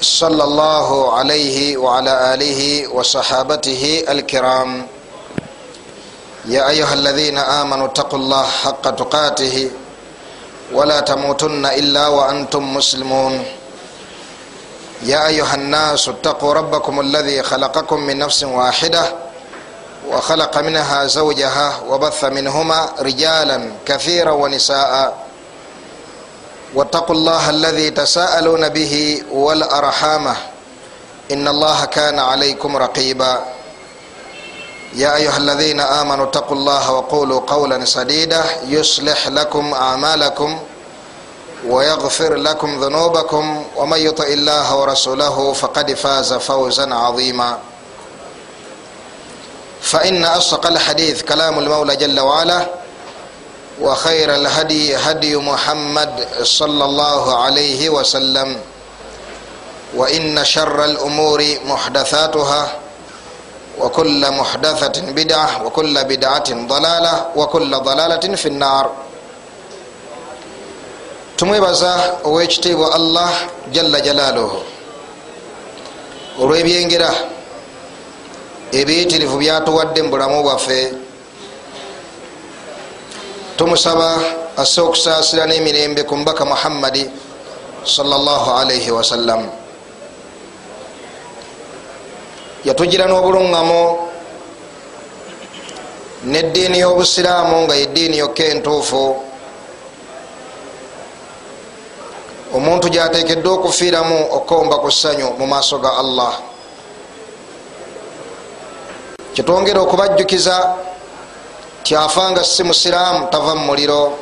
صلى الله عليه وعلى آله وصحابته الكرام يا أيها الذين آمنوا اتقوا الله حق تقاته ولا تموتن إلا وأنتم مسلمون يا أيها الناس اتقوا ربكم الذي خلقكم من نفس واحدة وخلق منها زوجها وبث منهما رجالا كثيرا ونساء واتقوا الله الذي تساءلون به والأرحامة إن الله كان عليكم رقيبا. يا أيها الذين آمنوا اتقوا الله وقولوا قولا سديدا. يصلح لكم أعمالكم ويغفر لكم ذنوبكم. ومن يطع الله ورسوله فقد فاز فوزا عظيما. فإن أصدق الحديث كلام المولى جل وعلا. وخير الهدي هدي محمد صلى الله عليه وسلم وان شر الامور محدثاتها وكل محدثه بدعه وكل بدعه ضلاله وكل ضلاله في النار tumwebaza owekitiibwa allah jalla jalaaluhu. Olw'ebyengera ebiyitirivu byatuwadde mu bulamu bwaffe tumusaba asse okusaasira n'emirembe ku mubaka muhammadi salaalaihi wasallam yatugira n'obuluŋŋamo n'eddiini y'obusiraamu nga yeddiini yokka entuufu. Omuntu gyateekeddwa okufiiramu okukomba ku ssanyu mu maaso ga allah. Kitwongera okubajjukiza tyafanga si musiraamu tava mu muliro.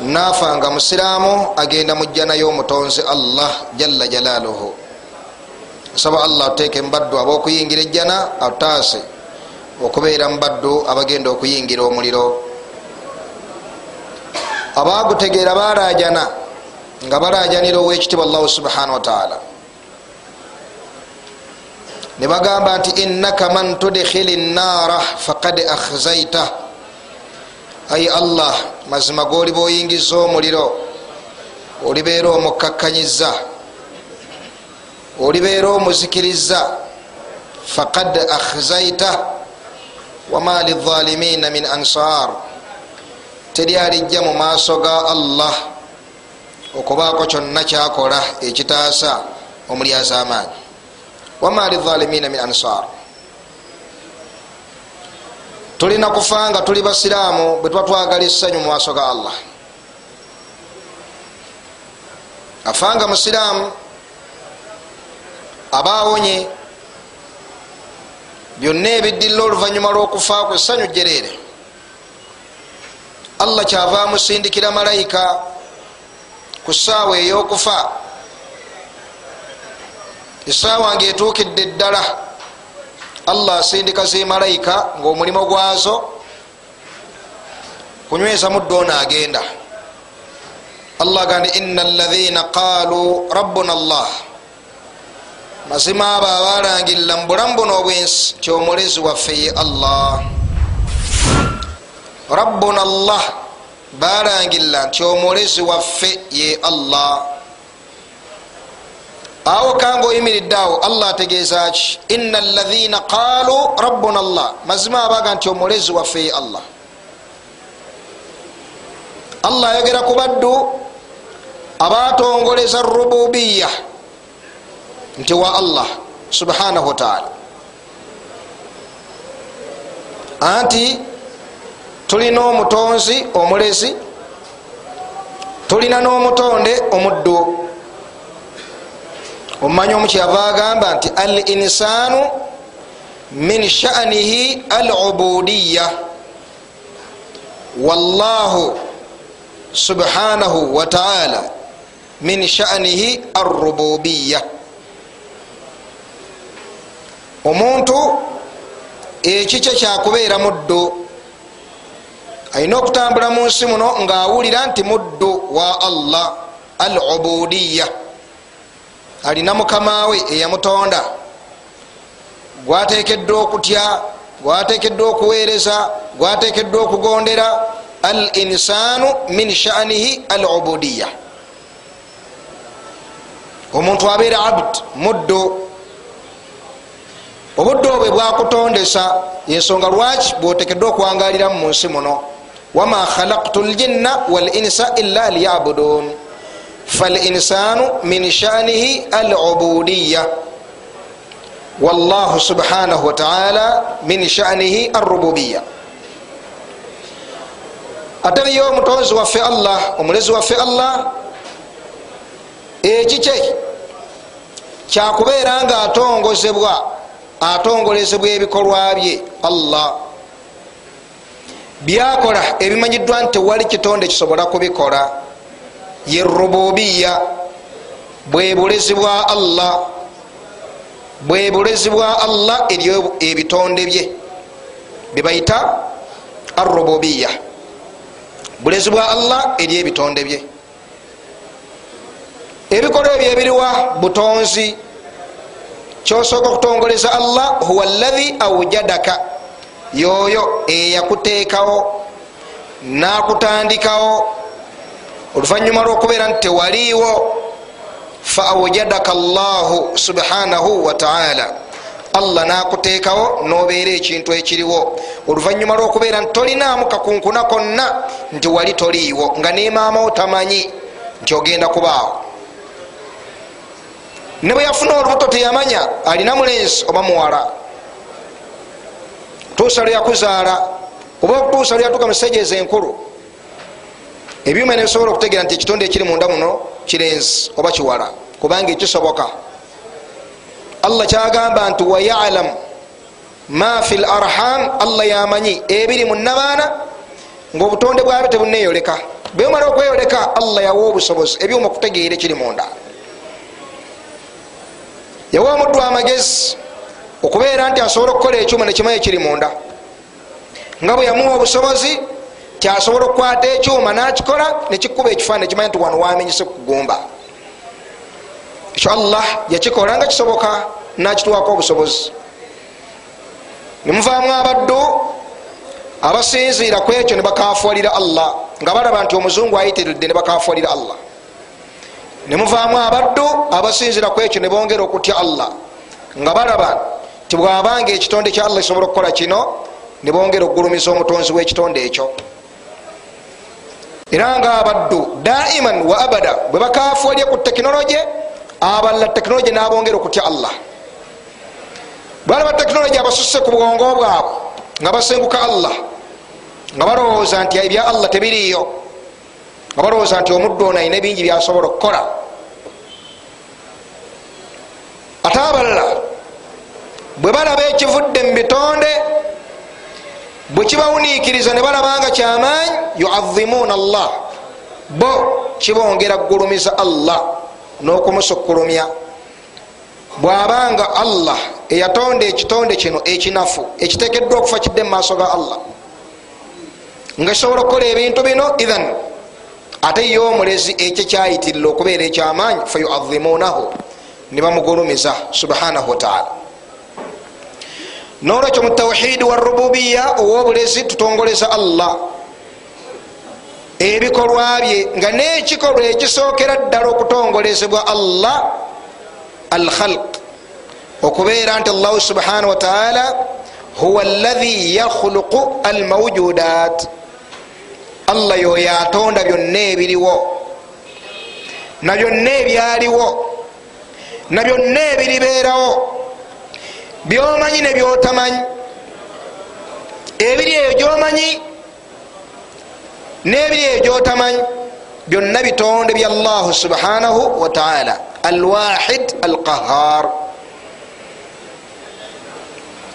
Naafanga musiraamu agenda mu jjana y'omutonzi allah jalla jalaaluhu. Nsaba allah atuteeke mubaddu ab'okuyingira ejjana atutaase okubeera mubaddu abagenda okuyingira omuliro. Abagutegeera barajana nga barajanira owekitibwa allahu subhanahu wataala ne bagamba nti innaka man tudkhili nnaara faqad akhzaita ayi allah mazima goliba oyingiza omuliro olibeera omukakkanyiza olibeera omuzikiriza faqad akhzaita wama lizalimina min ansar. Teryalijja mu maaso ga allah okubaako kyonna kyakola ekitaasa omulyaza amaanyi wama lizalimina min ansar. Tulina kufa nga tuli basiraamu bwe tuba twagala essanyu mu maaso ga allah. Afanga musiraamu aba awonye byonna ebiddirira oluvanyuma lw'okufa ku essanyu jereere allah kyava amusindikira malayika ku ssaawa ey'okufa essaawa ngaetuukidde ddala. Allah asindika zi malayika ngaomulimu gwazo. Kunyweza muddo ono agenda. Allah gandi ina alaina qaalu rabbuna allah. Mazima abo abalangirira mu bulamu buno obwensi kyomulezi waffe ye allah. Rabbuna allah balangirira nti omulezi waffe ye allah awo kanga oyimiridde awo allah ategeeza ki? Ina alaina qaalu rabbuna allah. Mazima abaga nti omulezi waffe ye allah. Allah ayogera ku baddu abatongoleza rububiya nti wa allah subhanahu wataala anti tulina omutonzi omulezi tulina n'omutonde omuddu omumanyi omukyava agamba nti al insanu min sha'nihi al ubudiya wallahu subhanahu wataala min sha'nihi arrububiya omuntu ekikye kyakubeera muddu alina okutambula mu nsi muno ngaawulira nti muddu wa allah al ubudiya alina mukamawe eyamutonda. Gwatekeddwa okutya gwatekeddwa okuweereza gwatekeddwa okugondera. Al insanu min shanihi al ubudiya omuntu abeera abd muddu obudde obwe bwakutondesa ensonga lwaki bwotekeddwa okwangaliramu mu nsi muno? Wama khalaktu ljinna walinsa illa liyabudun falinsanu min shanihi alubudiya wallahu subhanahu wataala min shanihi arububiya atereyo omutonzi waffe allah omulezi waffe allah ekikye kyakubeera nga atongozebwa atongolezebwa ebikolwa bye allah byakola ebimanyiddwa nti tewali kitonde kisobola kubikola ye rububiya bwe bulezi bwa allah bwe bulezi bwa allah ebitonde bye bebayita arububiya bulezi bwa allah eri ebitonde bye. Ebikolwa ebyo ebiriwa butonzi kyosooka okutongoleza allah huwa llahi aujadaka yoyo eyakuteekawo nakutandikawo oluvanyuma lwokubeera nti tewaliiwo fa aujadaka llahu subhanahu wataala allah nakuteekawo nobeera ekintu ekiriwo. Oluvanyuma lwokubeera nti tolinaamu kakunkuna konna nti wali toliiwo nga nemaamawo tamanyi nti ogenda kubaawo. Ne bwe yafuna olubuto teyamanya alina mulenzi oba muwala. Tuusa lwe yakuzaala oba okutuusa lwe yatuuka musejeeza enkulu ebyuma nebisobola okutegeera nti ekitonde ekiri munda muno kirenzi oba kiwala kubanga ekisoboka allah kyagamba nti wayalamu ma fi l arham allah yamanyi ebiri mu nabaana ngaobutonde bwabyo tebuneyoleka bwemala okweyoleka allah yawa obusobozi ebyuma okutegeera ekiri munda. Yawa omuddu amagezi okubeera nti asobola okukola ekyuma nekimanyi ekiri munda nga bwe yamuwa obusobozi kyasobola okukwata ekyuma nakikola nekikuba ekifaani nekimanyi nti wano wamenyese kugumba. Ekyo allah yakikola nga kisoboka nakitwako obusobozi. Nemuvaamu abaddu abasinziira ku ekyo nebakafualira allah nga balaba nti omuzungu ayitiridde nebakafualira allah. Nemuvaamu abaddu abasinzira ku ekyo nebongera okutya allah nga balaba nti bwabanga ekitonde kya allah kisobola okukola kino nebongera okugulumiza omutonzi w'ekitonde ekyo era nga abaddu daiman wa abada. Bwe bakafualye ku tekinologi abalala tekinologi nabongera okutya allah. Balaba tekinologi abasusse ku bwongo bwabwe nga basenguka allah nga balowooza nti ebya allah tebiriyo nga balowooza nti omuddu ono ayina bingi byasobola okukola. Ate abalala bwe balaba ekivudde mu bitonde bwe kibawuniikiriza ne balabanga kyamaanyi yuazimuuna allah. Bo kibongera kugulumiza allah n'okumusukkulumya bwabanga allah eyatonda ekitonde kino ekinafu ekitekeddwa okufa kidde mu maaso ga allah. Nga kisobola okukola ebintu bino ithan ate ye omulezi ekyo kyayitirira okubeera ekyamaanyi fayuazimuunahu ne bamugulumiza subhanahu wataala nolwekyo mu tawhidi wa rububiya owobulezi tutongoleza allah. Ebikolwa bye nga nekikolwa ekisookera ddala okutongolezebwa allah al khalq okubeera nti allahu subhanahu wataala huwa allahi yakhluqu al mawjudat allah yoyo atonda byonna ebiriwo. Na byonna ebyaliwo. Na byonna ebiribeerawo byomanyi nebyotamanyi ebiri eyo gyomanyi nebiri eyo gyotamanyi byonna bitonde bya allahu subhanahu wataala alwahid alqahar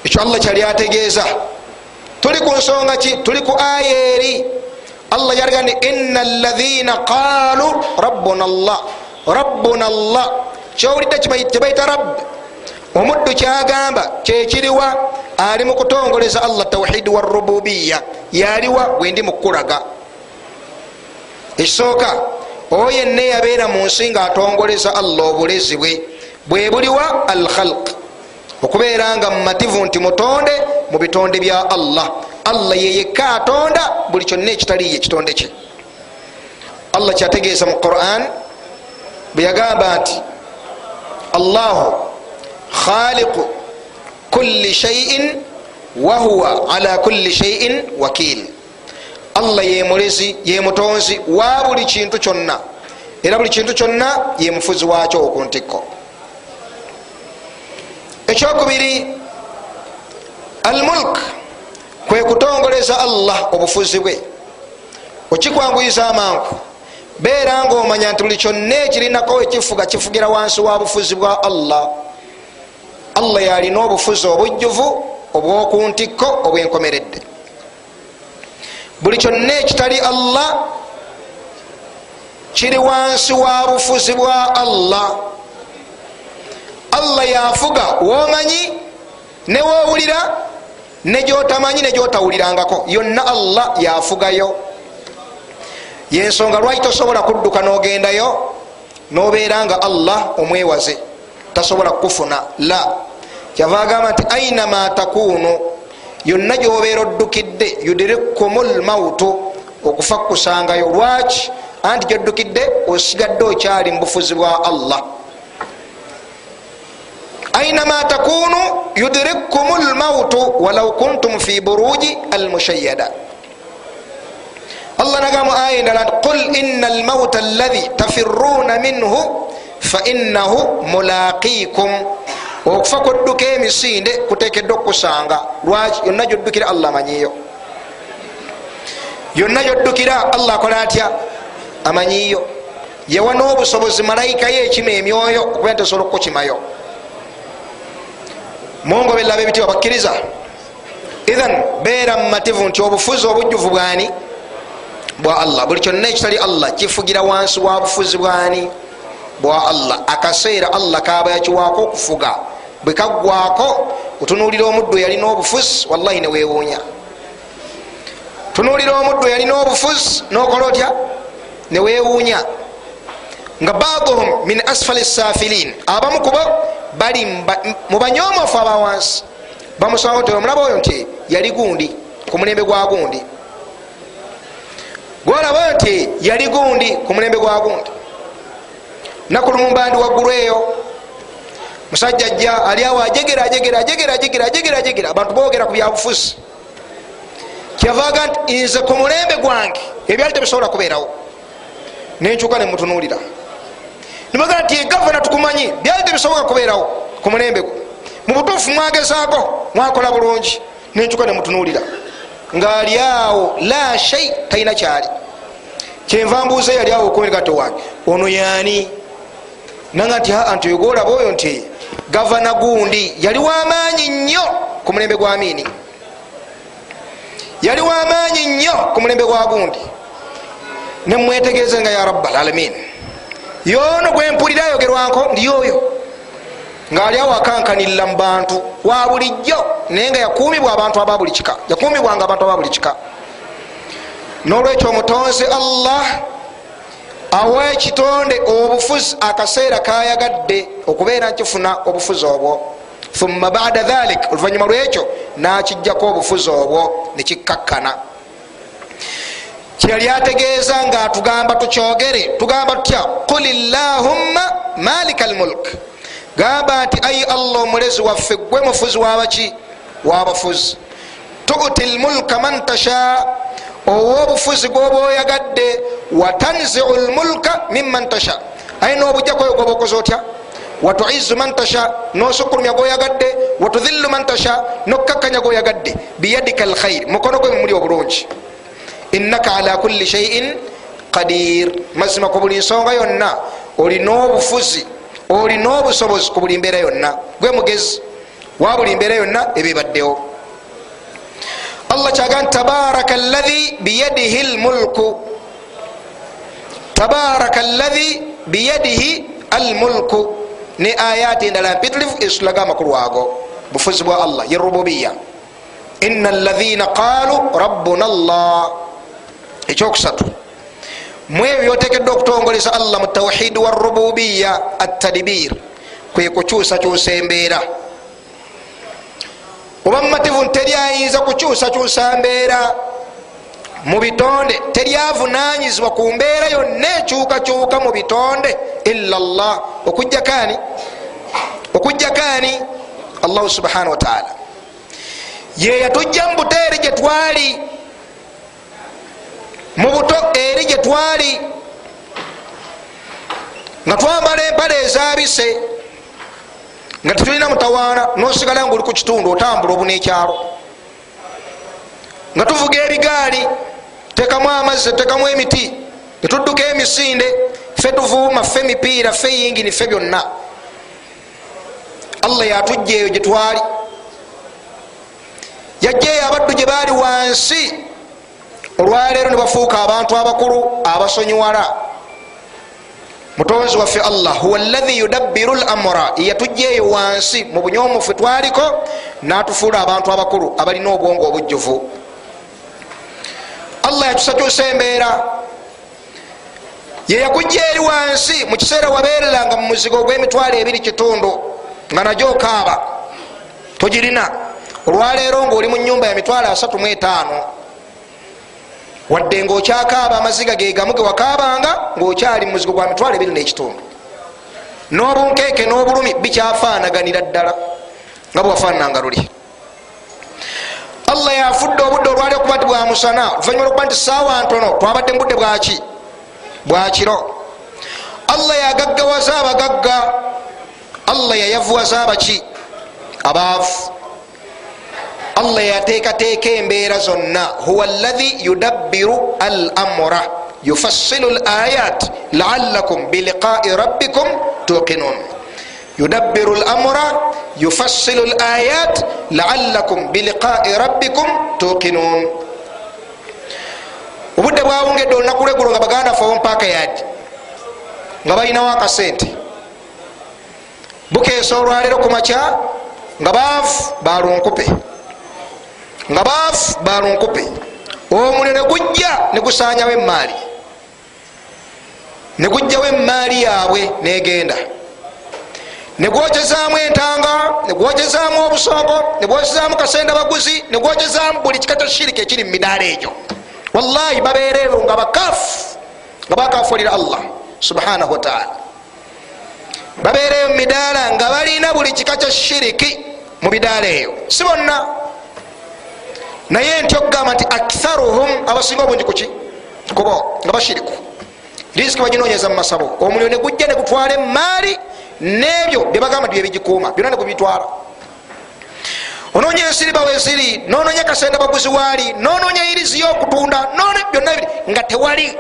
ekyo allah kyali ategeeza. Tuli ku nsonga ki? Tuli ku aya eri. Allah yaliga ndi ina alaina qaalu rabbuna allah rabbuna allah. Kyowulidde kyebayita rabbi omuddu kyagamba kyekiriwa ali mukutongoleza allah tawhidi wa rububiya yaliwa bwendi mukulaga. Ekisooka oyo yenna yabeera mu nsi nga atongoleza allah obulezi bwe bwe buliwa al khalq okubeera nga mumativu nti mutonde mu bitonde bya allah. Allah yeyekka atonda buli kyonna ekitaliye ekitonde kye. Allah kyategeeza mu quran bwe yagamba nti allahu khaliqu kulli shaiin wahuwa ala kulli shaiin wakil allah yemulezi yemutonzi wa buli kintu kyonna era buli kintu kyonna yemufuzi wakyo okuntikko ekyokubiri almulk kwe kutongoleza allah obufuzi bwe okikwanguyiza amangu beera nga omanya nti buli kyonna ekirinako ekifuga kifugira wansi wa bufuzi bwa allah allah yalina obufuzi obujjuvu obwokuntikko obwenkomeredde. Buli kyonna ekitali allah kiri wansi wa bufuzi bwa allah. Allah yafuga womanyi newowulira negyotamanyi negyotawulirangako yonna allah yafugayo. Yensonga lwaki tosobola kudduka nogendayo? Nobeera nga allah omwewaze tasobola kukufuna la kyava agamba nti ainama takunu yonna gyobeera oddukidde yudirikum lmautu okufa kukusangayo. Lwaki? Anti gyoddukidde osigadde okyali mu bufuzi bwa allah. Ainama takunu yudirikum lmautu walau kuntum fi buruji almushayada allah nagamu aya endala nti qul ina almauta allahi tafiruna minhu fainahu mulaqikum okufa kudduka emisinde kutekeddwa okukusanga lwaki? Yonna gyoddukira allah amanyiyo yonna gyoddukira allah akola atya? Amanyiyo yawa n'obusobozi malayika ye ekima emyoyo okuba nti osobola okukukimayo mungo belaba ebitiwa bakkiriza ithan beera mumativu nti obufuzi obujjuvu bwani? Bwa allah. Buli kyonna ekitali allah kifugira wansi wa bufuzi bwani bwa allah akaseera allah kaba yakiwaako okufuga. Bwe kaggwako otunuulira omuddu yalina obufuzi wallahi newewuunya tunuulira omuddu yalina obufuzi nokola otya? Newewuunya nga baduhum min asfali safilin abamu kubo bali mubanyomofu abawansi bamusaba nti omulaba oyo nti yali gundi ku mulembe gwa gundi. Gwolaba nti yali gundi ku mulembe gwa gundi nakulumumbandi waggulu eyo. Musajja ajja ali awo ajegera ajegera ajegera ajegera ajegera ajegera. Abantu bogera ku byabufuzi kyavaga nti nze ku mulembe gwange. Ebyali tebisobola kubeerawo. Nenkyuka nemutunuulira nibagaa nti gavana tukumanyi. Byali tebisoboka kubeerawo ku mulembe gwe mu butuufu mwagezaako mwakola bulungi. Nenkyuka nemutunuulira ngaali awo la shai talina kyali. Kyenva mbuuza yali awo okomerekato wange ono yaani nanga nti aa nti oyogoolaba oyo nti gavana gundi yali wamaanyi nnyo ku mulembe gwa miini yali wamaanyi nnyo ku mulembe gwa gundi. Nemwetegereze nga ya rabbalalamin yoono gwempulira ayogerwanko ndi yoyo. Ngaali awo akankanirira mu bantu wa bulijjo naye nga yakumibwa abantu aba buli kika yakumibwanga abantu aba buli kika nolwekyo omutonzi allah awa ekitonde obufuzi akaseera kayagadde okubeera nkifuna obufuzi obwo. Thumma bada dhalik oluvanyuma lwekyo nakijjako obufuzi obwo nekikkakkana kyeyali ategeeza nga atugamba tukyogere tugamba tutya? Qul llahumma malika lmulk gamba nti ayi allah omulezi waffe gwe mufuzi wabaki wabafuzi tuti lmulka man tasha owa obufuzi gwoba oyagadde watanziu lmulka miman tasha. Aye nobujjaku oyo gwoba okoze otya? Watuizu man tasha nosukulumya gwoyagadde watudhillu man tasha nokkakkanya gwoyagadde. Biyadika lkhair mukono gwe mumuli obulungi. Innaka ala kulli shaiin qadir. Mazima ku buli nsonga yonna olina obufuzi olina obusobozi ku buli mbeera yonna. Gwe mugezi wa buli mbeera yonna ebibaddewo allah kyaga nti tabaraka llahi biyadihi lmulku tabaraka llahi biyadihi almulku ne ayati endala mpitirivu ezitulaga amakulu ago bufuzi bwa allah ye rububiya ina alaina qalu rabbuna llah ekyokusatu mwebyo byotekedwa okutongolesa allah mu tawhidi wa rububiya atadibir kwe kukyusakyusa embeera oba mumativu teryayinza kukyusakyusa mbeera. Mu bitonde teryavunanyizibwa ku mbeera yonna ekyukakyuka mu bitonde. Ila llah okujjakani okujjakani allahu subhanahu wataala ye yatujja mu buto eri gyetwali mu buto eri gyetwali nga twambala empale ezabise nga tetulina mutawaana nosigala nga oli ku kitundu otambula obu nekyalo nga tuvuga ebigaali tekamu amazzi tekamu emiti netudduka emisinde fe tuvuuma fe mipiira fe yingini fe byonna. Allah yatujja eyo gyetwali yajjaeyo abaddu gye baali wansi olwaleero ne bafuuka abantu abakulu abasonyiwala mutonzi waffe allah huwa lahi yudabbiru lamra yatujjaeyo wansi mu bunyomufe twaliko natufuula abantu abakulu abalina obwongo obujjuvu. Allah yakyusakyusa embeera yeyakujja eri wansi mu kiseera wabeereranga mu muzigo ogw'emitwalo ebiri kitundu nga najo okaaba togirina. Olwaleero ngaoli mu nyumba ya mitwalo asatu mu etaano wadde ngaokyakaaba amaziga gegamu gewakaabanga ngaokyali muzigo gwa mitwalo ebiri n'ekitundu. N'obunkeeke n'obulumi bikyafaanaganira ddala nga bwewafaananga luli. Allah yafudde obudde olwali okuba nti bwamusana oluvanyuma lwokuba nti saawa ntono twabadde mu budde bwaki bwakiro allah yagaggawaza abagagga. Allah yayavuwaza abaki? Abaavu allah yateekateeka embeera zonna. Huwa lahi yudabbiru al amura yufassilu l ayat laalakum biliqai rabbikum tuqinun. Yudabbiru lamra yufassilu l ayat laalakum biliqai rabbikum tuqinun. Obudde bwawungedde olunaku lwegulo nga baganda fe omupaaka yadi nga balinawo akasente bukeesa olwaleero ku makya nga baavu balunkupe nga baafu balunkupe omuliro negujja negusanyawo emaali negujjawo emaali yaabwe negenda. Negwokyezaamu entanga negwokyezaamu obusooko negwokyezaamu kasenda baguzi negwokyezaamu buli kika kya shirika ekiri mu midaala egyo. Wallahi babeera ebyo nga bakafu nga bakafulira allah subhanahu wataala babeera eyo mu midaala nga balina buli kika kya shiriki mu midaala eyo. Si bonna naye nti okugamba nti aktharuhum abasinga obungi kuki kubo nga bashiriku. Risiki baginonyeza mu masabo. Omuliro negujja negutwala emaali nebyo byebagamba nti byebigikuuma byona negubitwala ononya ensiriba weziri nononya kasenda baguzi waali nononya irizi yokutunda byonna biri nga tewali.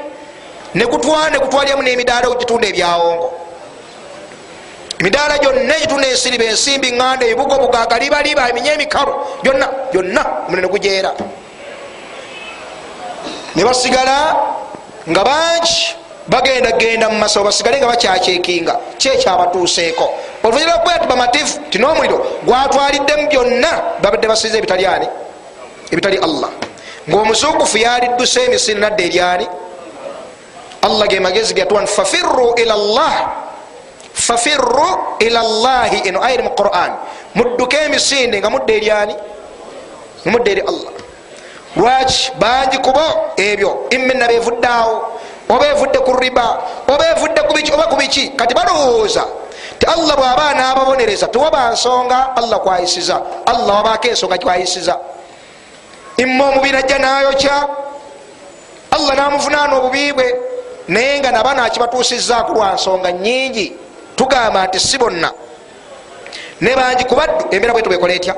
Negutwala negutwalyamu nemidaala ogitunda ebyawongo emidaala gyonna egitunda ensiriba ensimbi nganda ebibugo bugaga libaliba eminya emikalu byonna byonna omuliro negujeera nebasigala nga bangi bagenda genda mu masawo basigale nga bakyakyekinga kyekyabatuuseeko oluvanyuma lwokubeera ti bamatifu ti n'omuliro gwatwaliddemu byonna babadde basize ebitali ani? Ebitali allah. Ngaomuzukufu yalidduse emisiri nadde eryani allah ge magezi gatuwa nti fafirru ila llah fafirru ila llahi eno ayiri mu quran. Mudduke emisinde nga mudde eryani mudde eri allah. Lwaki bangi kubo ebyo imina bevuddeawo oba evudde ku riba oba evudde kubiki oba ku biki kati balowooza ti allah bwaba nababonereza tewaba nsonga allah kwayisiza allah wabaako ensonga kwayisiza imma omubiri ajja nayokya allah namuvunaana obubi bwe naye nga naba nakibatuusizaaku lwa nsonga nyingi tugamba nti si bonna. Ne bangi kubaddu embeera bwetu bwekola etya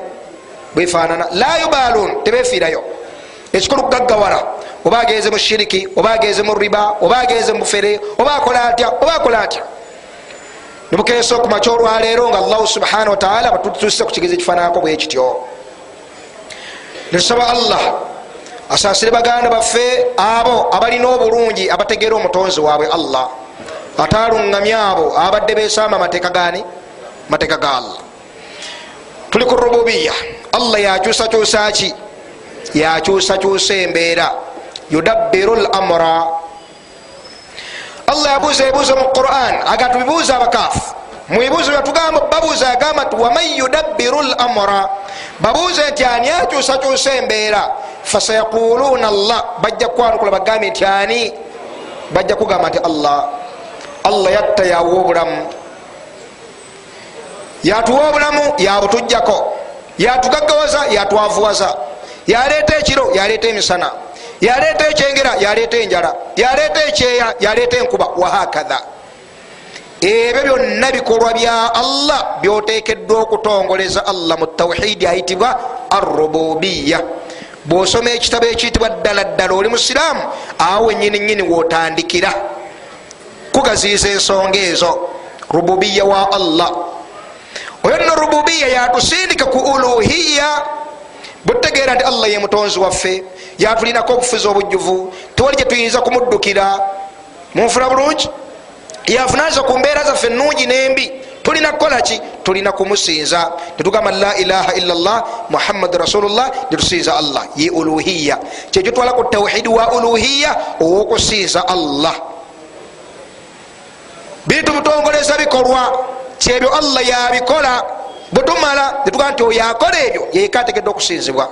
bwefaanana la yubalun tebefiirayo ekikulu kugaggawala oba agenze mu shiriki oba agenze mu riba oba agenze mu bufere oba akola atya oba akola atya. Nibukeesa okumaca olwaleero nga allahu subhanahu wataala batutusise ku kigezo ekifananako bwe kityo. Netusaba allah asaasire baganda baffe abo abalina obulungi abategeera omutonzi waabwe allah ataaluŋŋamya abo abadde besaama amateeka gani mateeka ga allah. Tuli ku rububiya. Allah yakyusakyusa ki? Yakyusakyusa embeera. Yudabbiru lamra allah yabuuza ebibuuzo mu quran. Aga tubibuuza abakaafu mubibuuzo byatugamba babuuza agamba nti waman yudabbiru lamra babuuze nti ani akyusakyusa embeera? Fasayaquluuna allah. Bajja kwanukula bagambe nti ani? Bajja kugamba nti allah allah yatta yawa obulamu yatuwa obulamu yabutujjako yatugaggawaza yatwavuwaza. Yaleeta ekiro yaleeta emisana. Yaleeta ekyengera yaleeta enjala. Yaleeta ekyeya yaleeta enkuba. Wahakatha ebyo byonna bikolwa bya allah byotekeddwa okutongoleza allah mu tawhidi ayitibwa arububiya bwosoma ekitabo ekiyitibwa ddala ddala oli musiraamu awo nyini nyini wotandikira kugaziiza ensonga ezo. Rububiya wa allah. Oyo nno rububiya yatusindika ku uluhiya butegeera nti allah ye mutonzi waffe. Yatulinako obufuzi obujjuvu. Tewali gyetuyinza kumuddukira. Munfuna bulungi? Yafunaza ku mbeera zaffe nungi nembi. Tulina kukolaki tulina kumusinza. Netugamba la ilaha illa llah muhammadu rasulullah netusinza allah. Ye uluhiya kyekyo twala ku tawhidi wa uluhiya owokusinza allah bintu butongoleza bikolwa. Kyebyo allah yabikola. Bwetumala netugamba nti oyo akola ebyo yeka ategedde okusinzibwa.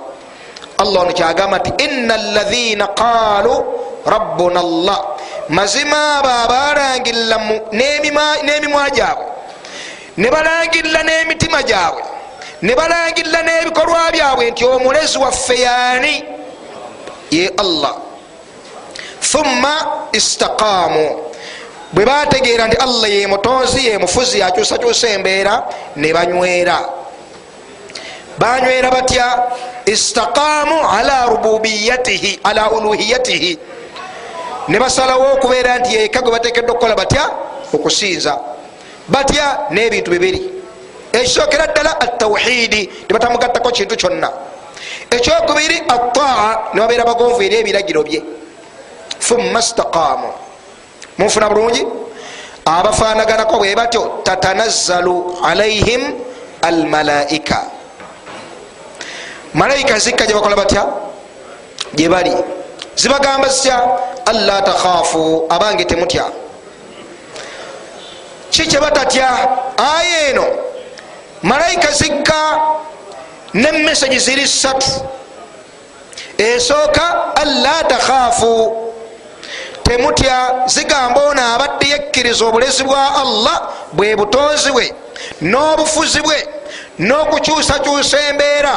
Allah ono kyagamba nti ina lathina qaalu rabbuna llah mazima abo abalangirira n'emimwa gyabwe. Ne balangirira n'emitima gyabwe. Ne balangirira n'ebikolwa byabwe nti omulezi waffe yaani? Ye allah. Thumma istaqaamu bwe bategeera nti allah ye mutonzi ye mufuzi yakyusakyusa embeera ne banywera. Banywera batya istaqaamu ala rububiyatihi ala uluhiyatihi. Ne basalawo okubeera nti yeka gwe batekedde okukola batya? Okusinza. Batya n'ebintu bibiri. Ekisookera ddala atawhidi nebatamugattako kintu kyonna. Ekyokubiri ataa ne babeera bagonvu eri ebiragiro bye. Thumma staqaamu munfuna bulungi? Abafaanaganako bwe batyo tatanazzalu alaihim almalaika. Malayika zikka gye bakola batya? Gye bali. Zibagamba zitya alla takhaafu abange temutya. Ki kyebatatya aya eno. Malayika zikka nemesagi ziri satu esooka alla takhaafu temutya zigamba ono abadde yekkiriza obulezi bwa allah bwe butonzi bwe n'obufuzi bwe n'okukyusakyusa embeera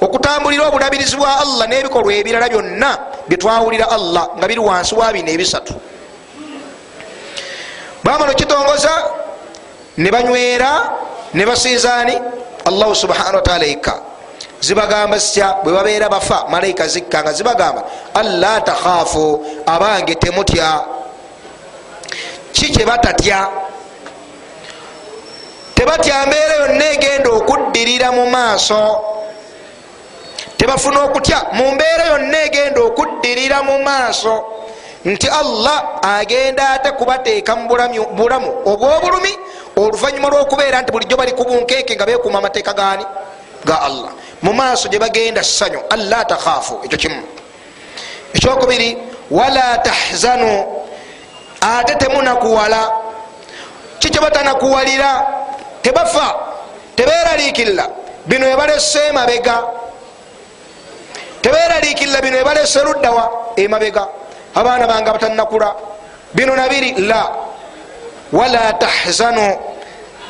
okutambulira obulabirizi bwa allah n'ebikolwa ebirala byonna byetwawulira allah nga biri wansi wa bino ebisatu. Bamala okitongoza ne banywera ne basinzaani allahu subhana wataala yekka zibagamba zitya? Bwe babeera bafa malayika zikka nga zibagamba alla takhaafu abange temutya. Ki kyebatatya tebatya mbeera yonna egenda okuddirira mu maaso. Tebafuna okutya mu mbeera yonna egenda okuddirira mu maaso. Nti allah agenda ate kubateeka mu bulamu obwobulumi oluvanyuma lwokubeera nti bulijjo bali kubunkeeke nga bekuuma amateeka gani ga allah. Mu maaso gye bagenda ssanyu alla takhaafu ekyo kimu. Ekyokubiri wala tahzanu ate temunakuwala. Kikyo batanakuwalira? Tebafa teberaliikirira bino ebalese emabega. Teberaliikirira bino ebalese luddawa emabega. Abaana bange batanakula bino nabiri la. Wala tahzanu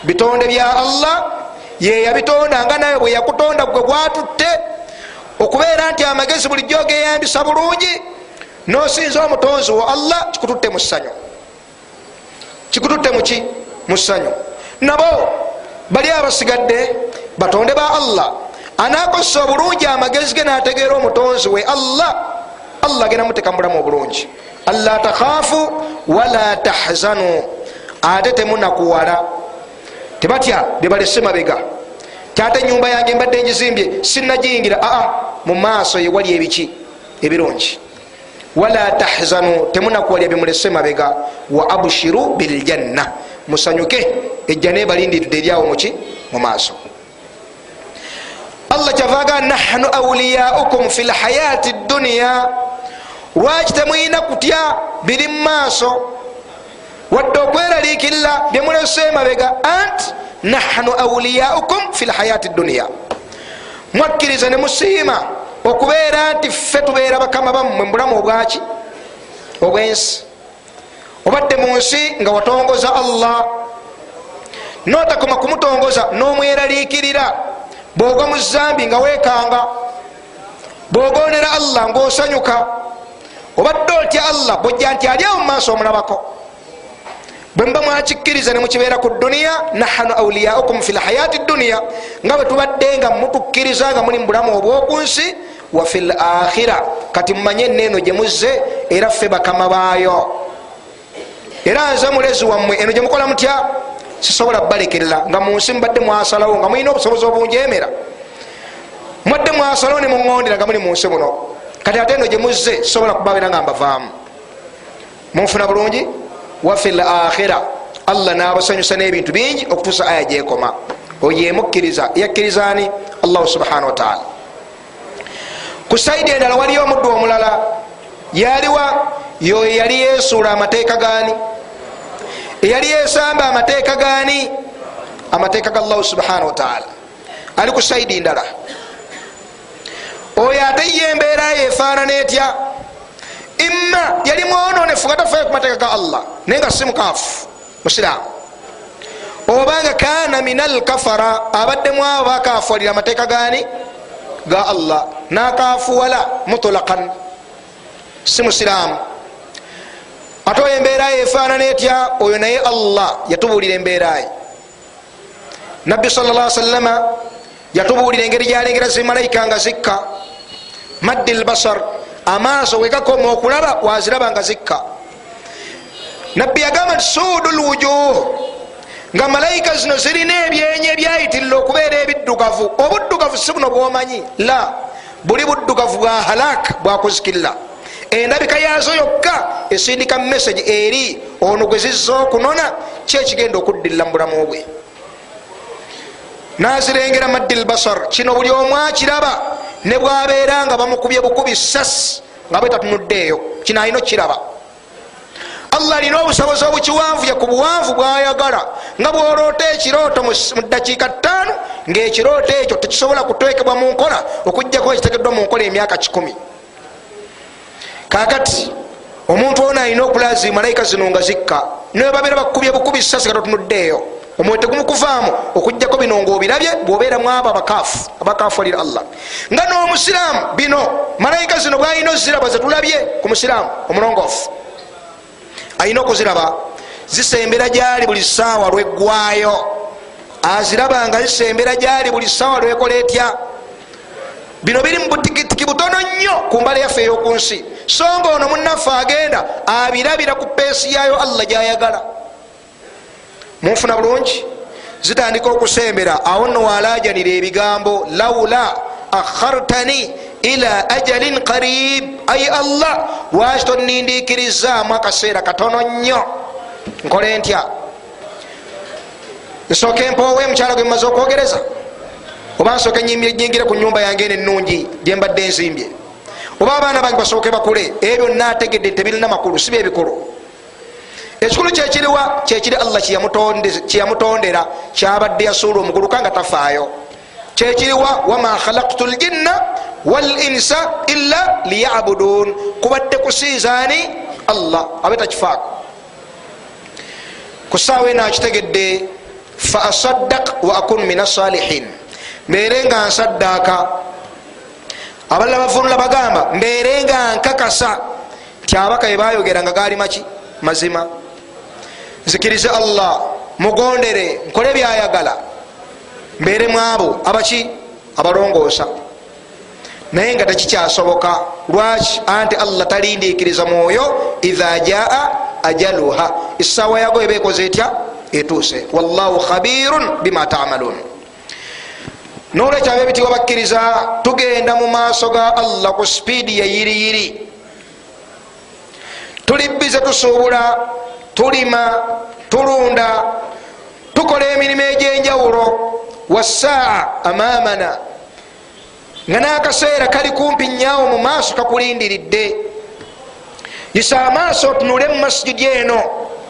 bitonde bya allah yeyabitonda nga nawe bwe yakutonda gwe gwatutte okubeera nti amagezi bulijjo geyambisa bulungi nosinza omutonzi wo allah kikututte mu ssanyu. Kikututte muki mu ssanyu. Nabo bali abasigadde batonde ba allah. Anakozesa obulungi amagezi ge nategeera omutonzi we allah allah gena muteka mubulamu obulungi. Alla takhaafu wala tahzanu. Ate temunakuwala tebatya byebalese mabega tate enyumba yange mbadde ngizimbye sinagiyingira aa mu maaso yewali ebiki? Ebirungi. Wala tahzanu temunakuwalya bimulese mabega wa abshiru biljanna. Musanyuke ejja nebalindiridde eryawo muki mu maaso. Allah kyavaga nahnu auliyaukum fi lhayati dduniya lwaki temwina kutya? Biri mu maaso wadde okweraliikirira byemulese emabega anti nahnu auliyaukum fi lhayati dduniya mwakkiriza ne musiima okubeera nti ffe tubeera bakama bammwe mubulamu obwaki obwensi. Obadde mu nsi nga watongoza allah. Notakoma kumutongoza nomweraliikirira. Bwogwa mu zambi nga wekanga bwogondera allah ngaosanyuka obadde otya allah bwojja nti aliawo mumaaso omulabako bwemuba mwakikkiriza nemukibeera ku duniya nahanu auliyaukum fi lhayati duniya nga bwe tubadde nga mutukkiriza nga muli mubulamu obwokunsi wa fi lakhira kati mumanye eneeno gyemuzze era ffe bakama baayo. Era nze mulezi wammwe eno gyemukola mutya? Sisobola kubalekerera nga munsi mubadde mwasalawo nga mulina obusobozi obunjemera mubadde mwasalawo ne muŋondera nga muli munsi muno. Kati ate eno gyemuzze sisobola kubabeera nga mbavaamu. Munfuna bulungi wafi lakhira allah nabasanyusa n'ebintu bingi okutuusa aya gyekoma oyemukkiriza yakkirizani allahu subhanahu wataala ku saidi endala waliyo omuddu omulala. Yaliwa yoyo yali yesuula amateeka gani eyali yesamba amateeka gani amateeka ga allahu subhanahu wataala ali ku saidi ndala. Oyo ate ye embeera yefaanana etya imma yali mwononefu nga tafayo ku mateeka ga allah. Naye nga si mukaafu musiraamu. Obanga kana min alkafara abaddemu abo bakafuwalira amateeka gani ga allah. Nakafuwala mutulakan si musiraamu. Ate oyo embeera ye efaanana etya? Oyo naye allah yatubuulira embeeraye nabbi sal llah salama yatubuulira engeri gyalengera zimalayika nga zikka. Maddi lbasar amaaso wegakoma okulaba waziraba nga zikka. Nabbi yagamba nti suudu lwujuh nga malayika zino zirina ebyenyi ebyayitirira okubeera ebiddugavu. Obuddugavu si buno bwomanyi. La buli buddugavu bwa halak bwakuzikirira endabika yazo yokka esindika message eri ono gwe zizza okunona kyekigenda okuddirira mu bulamu bwe. Nazirengera maddi lbasar kino buli omu akiraba ne bwabeera nga bamukubye bukubi sasi nga bwe tatunuddeeyo. Kino alina okiraba allah alina obusobozi obukiwanvuye ku buwanvu bwayagala. Nga bwoloota ekirooto mu dakiika ttaano ngaekirooto ekyo tekisobola kutekebwa mu nkola okugjako ekitegeddwa mu nkola emyaka kikumi. Kakati omuntu ono alina okulazi malayika zino nga zikka. Niwe babeera bakubye bukubi sasi nga totunuddeeyo omwoyo tegumukuvaamu okugjako bino ngaobirabye bwobeeramu abo abakaafu abakaafu alira allah. Nga n'omusiraamu bino malayika zino bwalina oziraba zetulabye ku musiraamu omulongoofu alina okuziraba zisembera gyali buli saawa lweggwayo. Aziraba nga zisembera gyali buli saawa lwekola etya? Bino biri mubutikitiki butono nnyo ku mbala yaffe ey'okunsi so nga ono munaffe agenda abirabira ku peesi yayo allah gyayagala munfuna bulungi? Zitandika okusembera awo nno walajanira ebigambo laula akhartani ila ajalin qarib. Ai allah lwaki tonindikirizamu akaseera katono nnyo. Nkole ntya? Nsooka empoowe mukyala gwe mumaze okwogereza? Oba nsooka nyingire ku nyumba yange eno enungi gyembadde enzimbye oba abaana bange basooke bakule? Ebyo nategedde tebirina makulu si byebikulu ekikulu kyekiriwa kyekiri allah kyeyamutondera kyabadde yasuula omuguluka nga tafaayo. Kyekiriwa wama khalaktu ljinna walinsa illa liyabudun. Kubadde kusinzaani allah abe takifaako. Ku saawa enakitegedde fa asaddaq wa akun min asalihin mbeere nga nsaddaaka. Abalala bavunula bagamba mbeere nga nkakasa. Nti abaka bebayogera nga gaali maki mazima nzikirize allah mugondere nkole byayagala. Mbeere mwabo abaki? Abalongoosa. Naye nga tekikyasoboka lwaki anti allah talindikiriza mwoyo? Idha jaa ajaluha. Essaawa yago eba ekoze etya? Etuuse. Wallahu khabirun bima tamalun nolwekyo abebitiwa bakkiriza tugenda mu maaso ga allah ku sipiidi yeyiriyiri tuli bize tusuubula tulima tulunda tukola emirimu egyenjawulo wasaa amamana nga n'akaseera kali kumpi nyaawo mu maaso kakulindiridde. Yisa amaaso otunule mu masijidi eno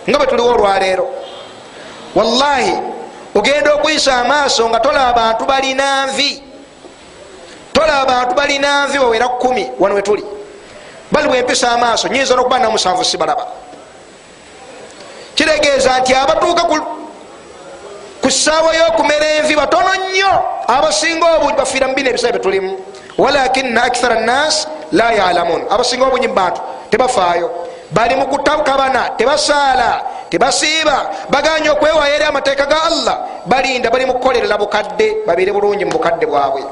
nga bwe tuliwo olwaleero. Wallahi ogenda okuyisa amaaso nga tola abantu balina nvi. Tola abantu balina nvi bawera kumi wano wetuli bali bwempisa amaaso nyinza nokuba namusanvu sibalaba kiregeeza nti abatuuka ku ssaawa y'okumera envi batono nnyo abasinga obungi bafiira mu bino ebiseera byetulimu walakina akthara nnas la yalamun abasinga obungi mubantu tebafaayo. Bali mu kutakabana tebasaala tebasiiba baganye okwewayo eri amateeka ga allah. Balinda bali mukukolerera bukadde babeere bulungi mu bukadde bwabwe.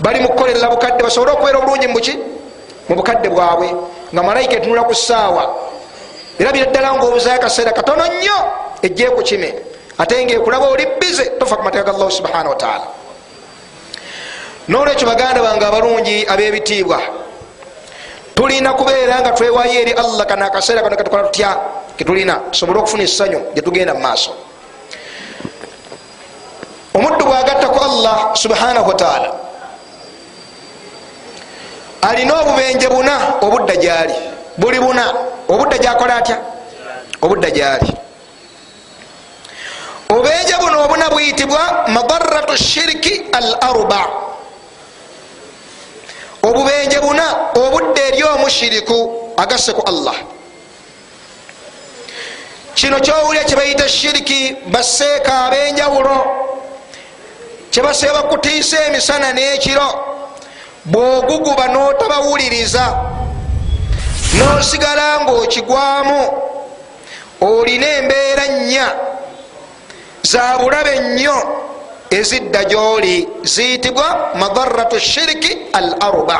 Bali mukukolerera bukadde basobole okubeera obulungi muki mu bukadde bwabwe. Nga malayika etunula ku ssaawa era bira ddala ngaobuzayo akaseera katono nnyo ejje ku kime. Ate ngaekulaba oli bize tofa ku mateeka ga allahu subhanahu wataala nolwekyo baganda bange abalungi ab'ebitiibwa tulina kubeera nga twewayo eri allah kana akaseera kano katukola tutya? Ketulina tusobole okufuna essanyu gyetugenda mu maaso. Omuddu bwagatta ku allah subhanahu wataala alina obubenje buna obudda gyali buli buna obudda gyakola atya? Obudda gyali. Obubenje buno obuna buyitibwa madaratu shiriki al arba obubenje buna obudda eri omushiriku agasse ku allah. Kino kyowulya kyebayita shiriki baseeka ab'enjawulo kyebaseeba kutiisa emisana n'ekiro bwoguguba n'otabawuliriza n'osigala ng'okigwamu olina embeera nnya za bulabe nnyo ezidda gyoli ziyitibwa madaratu shiriki al arba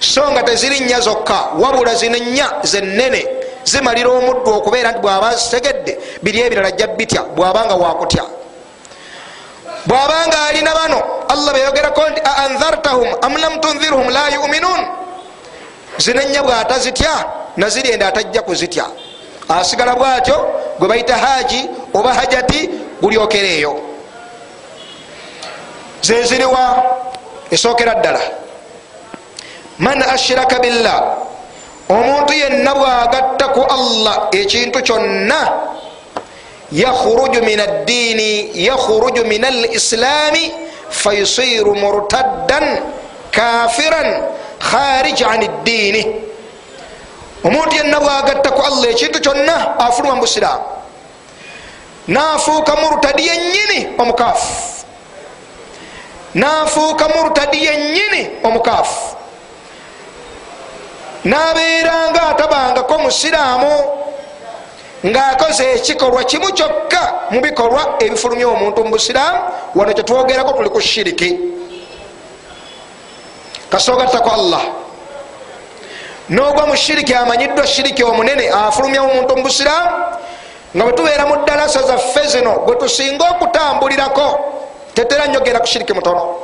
so nga teziri nnya zokka wabula zino nnya zenene zimalira omuddu okubeera nti bwaba zitegedde biri ebirala jja bitya bwabanga wakutya bwabanga alina bano allah beyogerako nti aandhartahum am lam tunzirhum la yuminun zino ennya bwatazitya nazirenda atajja kuzitya. Asigala bwatyo gwe bayita haji oba hajati gulyokereeyo zeziriwa esookera ddala. Man ashiraka billah omuntu yenna bwagatta ku allah ekintu kyonna yakhruju min addiini yakhruju min alislaami fayusiru murtaddan kafiran kharij an ddiini omuntu yenna bwagatta ku allah ekintu kyonna afuluma mu busiraamu nafuuka murtadi yenyini omukaafu nafuuka murtadi yenyini omukaafu nabeeranga atabangako musiraamu ngaakoze ekikolwa kimu kyokka mu bikolwa ebifulumya omuntu mu busiraamu wano kyetwogerako tuli ku shiriki kasoogattako allah. Nogwa mu shiriki amanyiddwa shiriki omunene afulumya omuntu mu busiraamu nga bwetubeera mu dalasa zaffe zino bwe tusinga okutambulirako tetera nyogera ku shiriki mutono.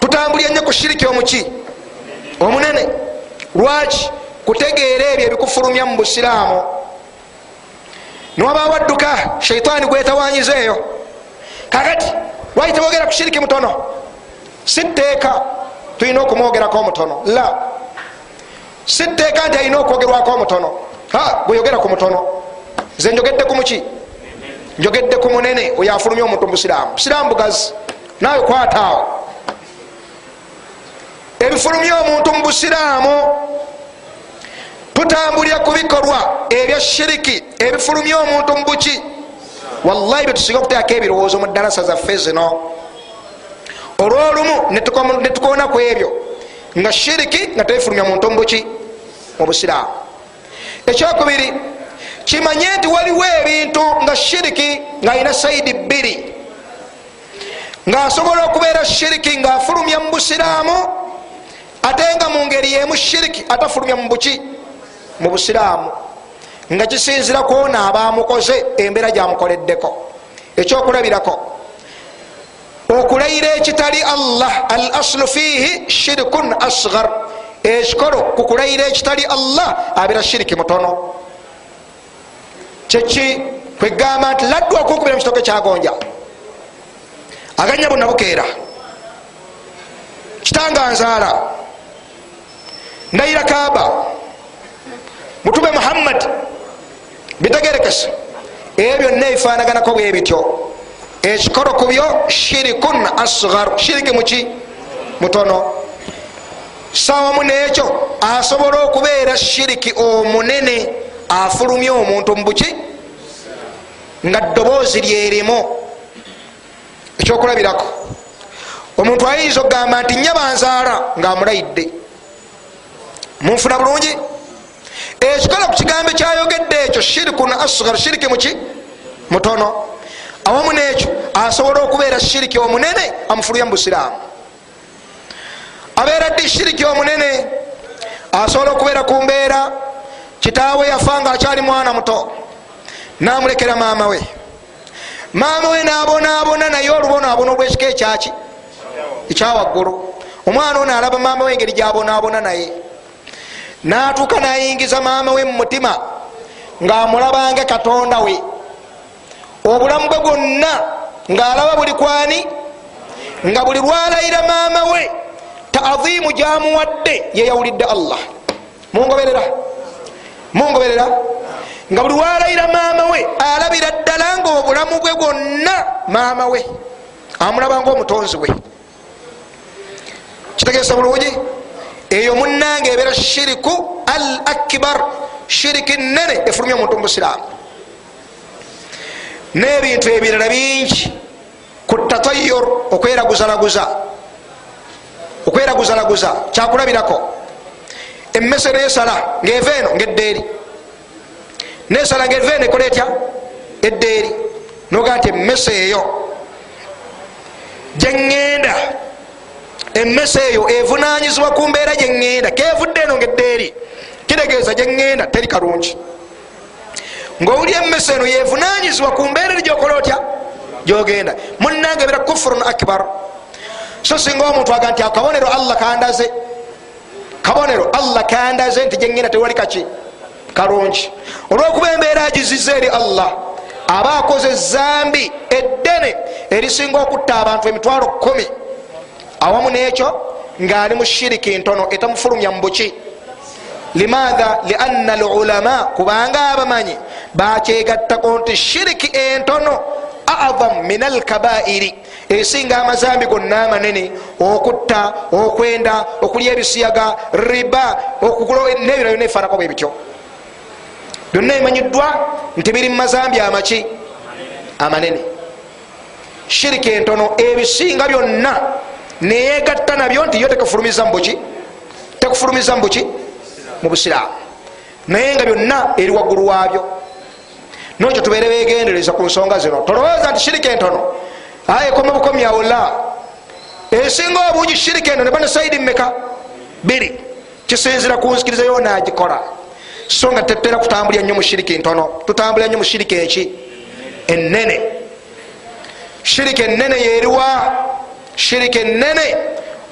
Tutambulira nnyo ku shiriki omuki omunene. Lwaki? Kutegeera ebyo ebikufulumya mu busiraamu niwaba wadduka sheitaani gwetawanyiza eyo kakati lwaki tebogera ku shiriki mutono. Si tteeka tulina okumwogerako omutono. La. Si tteeka nti alina okwogerwako omutono gweyogera ku mutono. Nze njogedde ku muki? Njogedde ku munene oyo afulumya omuntu mu busiraamu. Busiraamu bugazi. Naawe kwataawo ebifulumya omuntu mu busiraamu tutambulira ku bikolwa ebya shiriki. Ebifulumya omuntu mu buki. Wallahi byetusinga okuteekako ebirowoozo mu dalasa zaffe zino olwolumu netukoona ku ebyo nga shiriki nga tebifulumya muntu mu buki mu busiraamu. Ekyokubiri kimanye nti waliwo ebintu nga shiriki ngaalina saidi bbiri. Ngaasobola okubeera shiriki ngaafulumya mu busiraamu ate nga mu ngeri yemu shiriki atafulumya mu buki mu busiraamu. Nga kisinzira kwona abamukoze embeera gyamukoleddeko. Ekyokulabirako okulayira ekitali allah al aslu fihi shirikun asgar ekikolo kukulayira ekitali allah abeera shiriki mutono kyeki kwegamba nti laddu okunkubira mu kitooke kyagonja aganya bonna bukeera kitanga nzaala ndayira kaaba mutube muhammad bitegerekesa ebyo byonna ebifaanaganako bwe bityo ekikoro ku byo shirikun asgar shiriki muki mutono. Sawamu nekyo asobola okubeera shiriki omunene afulumya omuntu mubuki nga ddoboozi lyerimu ekyokulabirako omuntu ayinza okugamba nti nyabanzaala ngaamulayidde munfuna bulungi? Ekikola ku kigambo kyayogedde ekyo shirikun asgar shiriki muki mutono awamu nekyo asobola okubeera shiriki omunene amufulumya mu busiraamu. Abeera ddi shiriki omunene asobola okubeera ku mbeera kitaawe yafa nga akyali mwana muto namulekera maama we. Maama we nabonaabona naye olubonaabona olwekika ekyaki ekyawaggulu omwana ono alaba maama we engeri gyabonaabona naye. Natuuka nayingiza maama we mumutima ngaamulabanga katonda we obulamu bwe bwonna ngaalaba buli kwani? Nga buli lwalayira maama we taadhimu gyamuwadde yeyawulidde allah. Mungoberera. Mungoberera. Nga buli walayira maama we alabira ddala nga obulamu bwe bwonna maama we. Amulabanga omutonzi we. Kitegeesa bulungi? Eyo munange ebeera shiriku al akbar shiriki nene efulumya omuntu mubusiraamu n'ebintu ebirala bingi. Ku tatayor okweraguzalaguza okweraguzalaguza kyakulabirako? Emmese nesala ngaeva eno ngaeddeeri nesala ngaeva eno ekola etya? Eddeeri noga nti emmese eyo gyeŋŋenda emmese eyo evunanyizibwa ku mbeera gyeŋŋenda kevudde eno ngaeddeeri kitegeeza gyeŋŋenda teri kalungi ngaowuli emmese eno yevunanyizibwa ku mbeera eri gyokola otya? Gyogenda. Munange ebera kufurun akbar. So singa omuntu aga nti akabonero allah kandaze. Kabonero allah kandaze nti gyeŋŋenda tewali kaki? Kalungi. Olwokuba embeera agiziza eri allah aba akoze zambi eddene erisinga okutta abantu emitwalo kumi awamu nekyo ngaali mu shiriki ntono etamufulumya mu buki. Limaatha lianna alulama kubanga abamanyi bakyegattako nti shiriki entono aadham min alkabairi esinga amazambi gonna amanene okutta okwenda okulya ebisiyaga riba nebiro byonna ebifaanako bwe bityo. Byonna bimanyiddwa nti biri mumazambi amaki amanene. Shiriki entono ebisinga byonna neyegatta nabyo nti yo tekufulumiza mubuki tekufulumiza mubuki mu busiraamu. Naye nga byonna eri waggulu waabyo nokyo tubeere begendereza ku nsonga zino. Tolowooza nti shiriki entono? Aye koma bukomyawo la. Esinga obungi shiriki eno neba ne saidi mmeka? Biri. Kisinzira ku nzikiriza yonagikola so nga tetera kutambulya nnyo mu shiriki ntono tutambulya nnyo mu shiriki eki? Enene shiriki enene yeriwa. Shiriki enene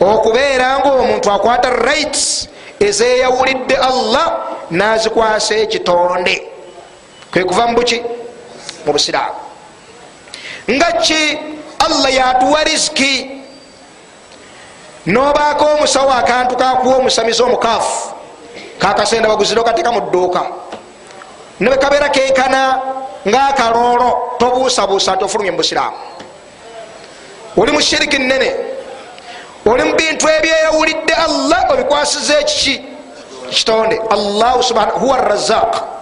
okubeera nga omuntu akwata rights ezeyawulidde allah nazikwasa ekitonde kwekuva mubuki mu busiraamu. Nga ki? Allah yatuwa riziki. Nobaako omusawo akantu kakuwa omusamiza omukaafu kakasenda baguzire okateeka mu dduuka. Nebekabeera kenkana ngaakaloolo tobuusabuusa nti ofulumye mu busiraamu. Oli mu shiriki nene oli mu bintu ebyeyawulidde allah obikwasiza ekiki? Kitonde. Allahu subhana huwa razaq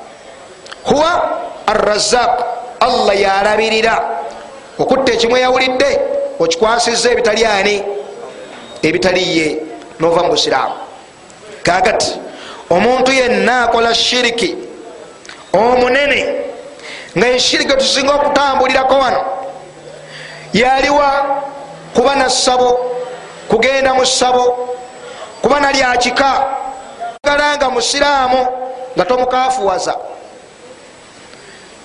huwa arrazaq allah yalabirira. Okutta ekimu eyawulidde okikwasiza ebitali ani? Ebitali ye nova mu busiraamu. Kakati omuntu yenna akola shiriki omunene nga eshiriki tusinga okutambulirako wano yaliwa kuba nassabo kugenda mu ssabo kuba nalyakika gala nga musiraamu nga tomukafuwaza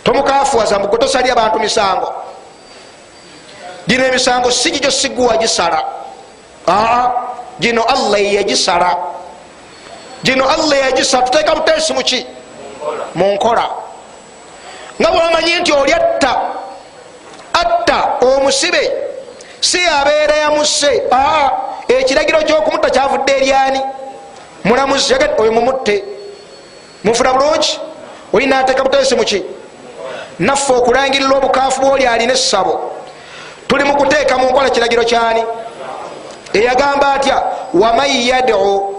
tomukafuwaza mbuge tosalya abantu misango. Gino emisango si gigyo siguwa gisala. Aa gino allah yeyagisala gino allah yagisala tuteeka buteesi muki munkola nga bwamanyi nti oli atta omusibe si abeera yamusse. Aa ekiragiro kyokumutta kyavudde eryani mulamuzi oyo mumutte. Mufuna bulungi? Olina ateeka butesi muki naffe okulangirira obukaafu bwoli alina essabo. Tuli mu kuteeka mu nkola kiragiro kyani? Eyagamba atya waman yadu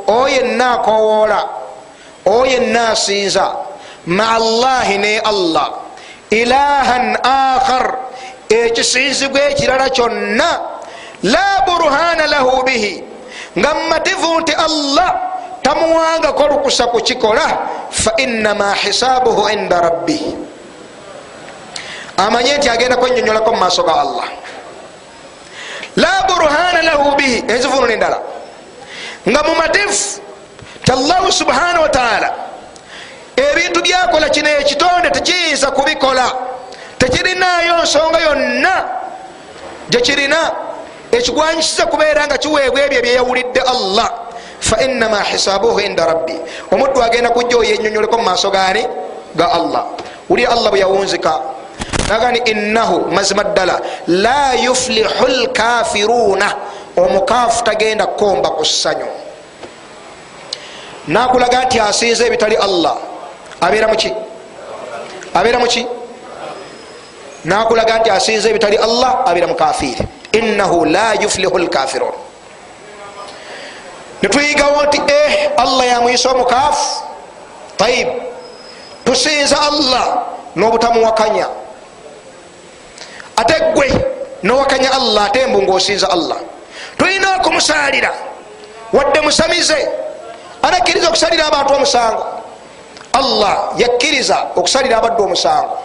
oyenna akowoola oyenna asinza maa llahi ne allah ilahan akhar ekisinzibwa ekirala kyonna la burhana lahu bihi nga mmativu nti allah tamuwangako lukusa kukikola fainama hisaabuhu inda rabbih amanye nti agenda kwenyonyolako mumaaso ga allah. La burhana lahu bihi. Enzivunula endala nga mumativu ti allahu subhanahu wataala ebintu byakola kino ekitonde tekiyinza kubikola. Tekirinayo nsonga yonna gyekirina ekigwanyisiza kubeera nga kiweebwa ebyo byeyawulidde allah. Fainama hisaabuhu inda rabbi. Omuddu agenda kujja oyenyonyoleko mu maaso gani ga allah. Wuli allah bwe yawunzika nagani innahu mazima ddala la yuflihu lkafiruna omukaafu tagenda kukomba ku ssanyu. Nakulaga nti asinza ebitali allah. Abeera muki abeera muki nakulaga nti asinza ebitali allah abeera mukafiri innahu la yuflihu lkafirun netuyigawo nti eh allah yamwisa omukaafu? Taib tusinza allah n'obutamuwakanya ate gwe nowakanya allah ate mbu ngaosinza allah. Tulina okumusalira wadde musamize anakkiriza okusalira abantu omusango. Allah yakkiriza okusalira abaddu omusango.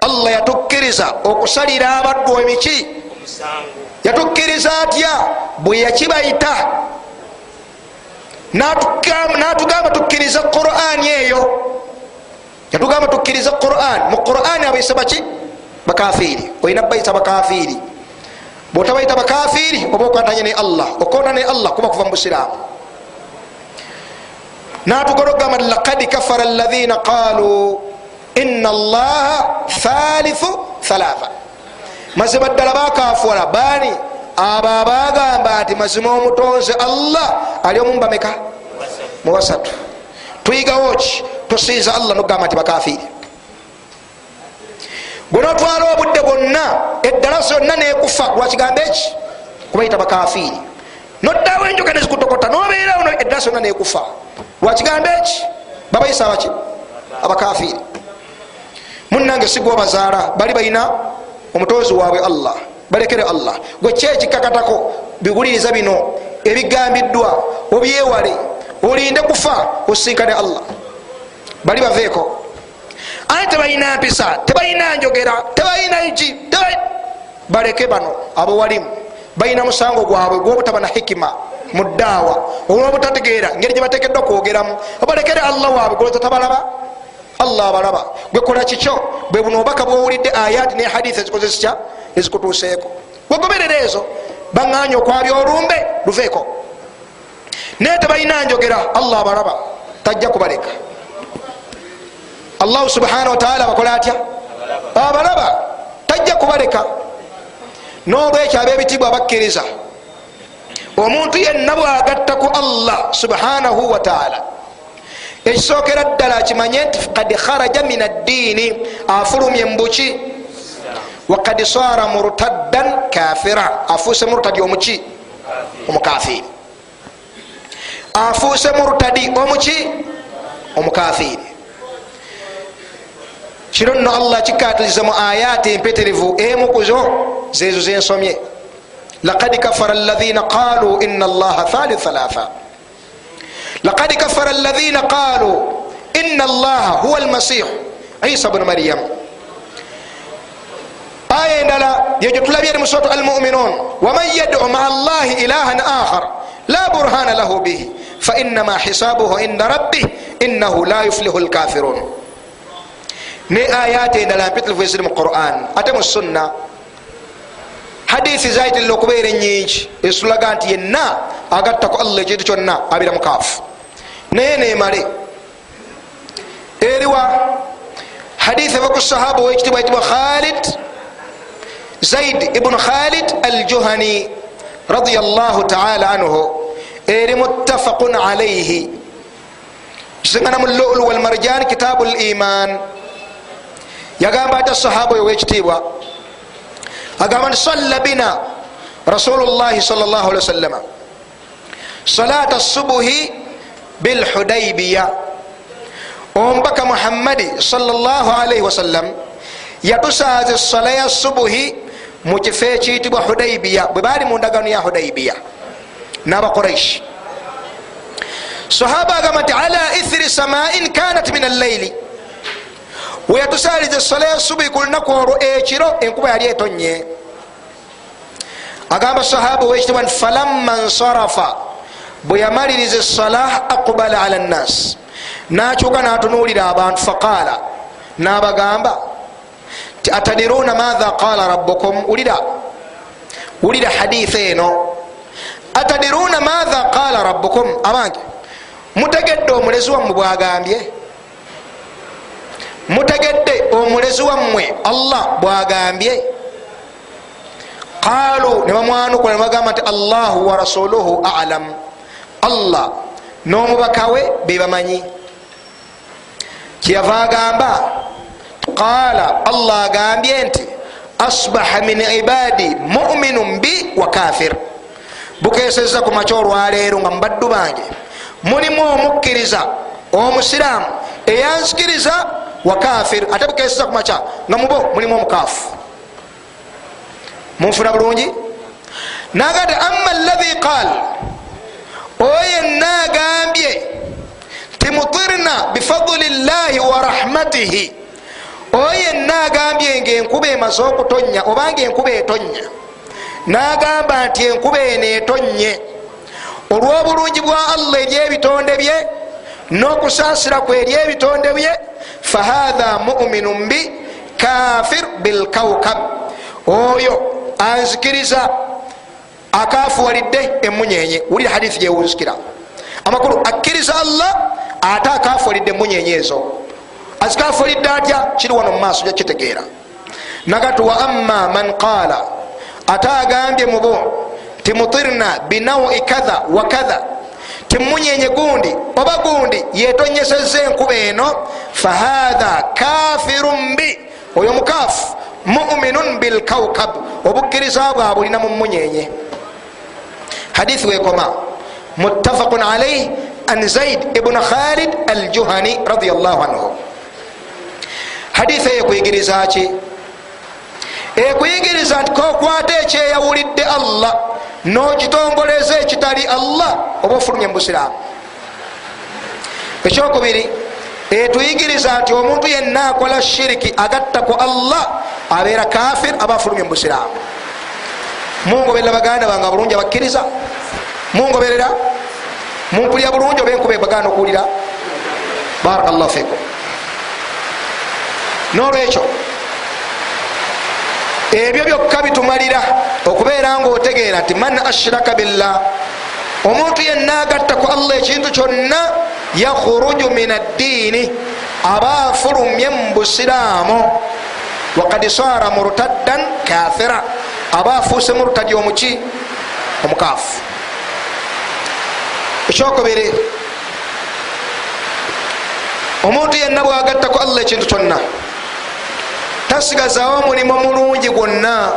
Allah yatukkiriza okusalira abaddu emiki. Yatukkiriza atya? Bwe yakibayita. Natugamba tukkiriza qurani eyo. Yatugamba tukkiriza quran. Mu qurani abaise baki bakafiri olina bayita bakafiri bwotabayita bakafiri oba okwatanya ne allah. Okona ne allah kuba kuva mu busiraamu natugorogamba lakad kafara alaina qalu ina allaha thalithu thalatha. Mazima ddala bakafuala bani abo abagamba nti mazima omutonze allah ali omumbameka mubasatu tuyigawo ki tusinza allah nogamba nti bakafiri bwenotwala obudde bwonna eddalasa yonna nekufa lwakigambo eki? Kubayita bakafiri noddawo enjoga nezikutokota nobeerawo eddalasa yonna nekufa. Lwakigambo eki? Babayisa abaki? Abakafiri munange sigwa bazaala bali balina omutozi waabwe allah. Balekere allah. Gwe kyekikakatako biwuliriza bino. Ebigambiddwa obyewale olinde kufa osinkane allah. Bali baveeko aye tebalina mpisa tebalina njogera tebalina ki baleke bano abo walimu. Balina musango gwabwe gwobutaba na hikima mu ddaawa. Olwobutategeera ngeri gyebatekeddwa kwogeramu. Obalekere allah waabwe goloza tabalaba allah abalaba. Gwekola kikyo bwe buno obaka bwowulidde ayati ne hadisi ezikozesya ezikutuuseeko. Wegoberera ezo baŋŋanya okwabya olumbe luveeko. Naye tebalina njogera allah abalaba tajja kubaleka allahu subhanahu wataala abakola atya? Abalaba tajja kubaleka. Nolwekyo abebitibwa bakkiriza omuntu yenna bwagatta ku allah subhanahu wataala ekisookera ddala akimanye nti kad kharaja min addiini afulumye mubuki wakad sara murtaddan kafira afuuse murtadi omuki? Omukafiri afuuse murtadi omuki? Omukafiri kiro nno allah kikatiriza mu ayati empeterevu emukuzo zezo zensomye lakad kafara alaina qaluu ina allaha thalithu thalatha. Lakad kafara alaina qaluu ina allaha huwa almasihu isa bnu maryam. Aya endala yegyo tulabye eri musoto almuminun. Waman yadu maa allahi ilahan akhar la burhana lahu bihi. Fainama hisabuhu inda rabbih innahu la yuflihu lkafirun ne ayate endala mpitirivu eziri mu quran. Ate mu sunna. Hadisi zayitirira okubeera enyingi ezitulaga nti yenna agattaku allah ekintu kyonna abira mukaafu naye nemale eriwa hadithi eva ku sahaba owekitibwa yitibwa khalid. Zaid ibnu khalid aljuhani radiallahu taala anhu. Eri muttafaqun alaihi kisingana mu lulu walmarjan kitabu liman yagamba ati sahaba oyo owekitiibwa agamba nti salla bina rasulu llahi sal llah ali wasallama salata subuhi bilhudaibiya omubaka muhammadi salllahalaihi wasallam yatusaaza esala ya subuhi mu kifo ekiyitibwa hudaibiya bwe baali mu ndagano ya hudaibiya n'abakuraishi sahaba agamba nti ala ithiri samain kanat min allaili weyatusaliza esala ya subuhi ku lunaku olwo ekiro enkuba yali etonye. Agamba sahaba owekitibwa nti falamma nsarafa bwe yamaliriza esala aqbala ala nnas nakyuka natunuulira abantu faqaala nabagamba ti atadiruna matha qala rabukum ulira wulira haditha eno. Atadiruna matha qala rabukum abange mutegedde omulezi wammwe bwagambye mutegedde omulezi wammwe allah bwagambye qalu nebamwanukula nebagamba nti allahu wa rasuluhu alam. Allah n'omubakawe bebamanyi kyeyava agamba qala allah agambye nti asbaha min ibadi muminun bi wa kafir bukeseza ku maky olwaleero nga mubaddu bange. Mulimu omukkiriza omusiraamu eyansikiriza wa kafir. Ate bukeseza ku makya nga mubo mulimu omukaafu munfuna bulungi nagati ama alahi qaal oyo yenna agambye timutirna bifaduli llahi wa rahmatihi. Oyo yenna agambye nga enkuba emaze okutonya obanga enkuba etonya nagamba nti enkuba eno etonye olw'obulungi bwa allah eri ebitonde bye n'okusaasira kwe eri ebitonde bye fahatha muminun bi kafir bilkaukab oyo anzikiriza akafuwalidde emunyenye. Wulira hadithi gyewunzikira amakulu akkiriza allah ate akafuwalidde emunyenye ezo. Azikafuwalidde atya? Kiri wano mumaaso jakitegeera nagati wa amma man qaala. Ate agambye mubo timutirna binaui kadha wa kadha timunyenye gundi oba gundi yetonyeseza enkuba eno fahatha kafirun bi oyo mukaafu muminun bilkaukab obukkiriza bwabwe bulina mu munyenye hadithi wekoma muttafaqun alaih an zaid ibn khalid aljuhani radiallahu anhu. Hadithi eyo ekuyigiriza ki? Ekuyigiriza nti kokwata ekyeyawulidde allah nokitongoleza ekitali allah oba ofulumye mubusiraamu ekyokubiri etuyigiriza nti omuntu yenna akola shiriki agatta ku allah abeera kafir aba afulumye mubusiraamu mungoberera baganda bange bulungi abakkiriza. Mungoberera mumpulya bulungi oba enkuba baganda okuwulira barakallahu fikum nolwekyo ebyo byokka bitumalira okubeera nga otegeera nti man ashraka billah omuntu yenna agatta ku allah ekintu kyonna yakhuruju min addiini aba afulumye mu busiraamu. Wakad sara murtaddan kafira aba afuuse murtadi omuki omukaafu. Ekyokubiri omuntu yenna bwagatta ku allah ekintu kyonna tasigazawo omulimu mulungi gwonna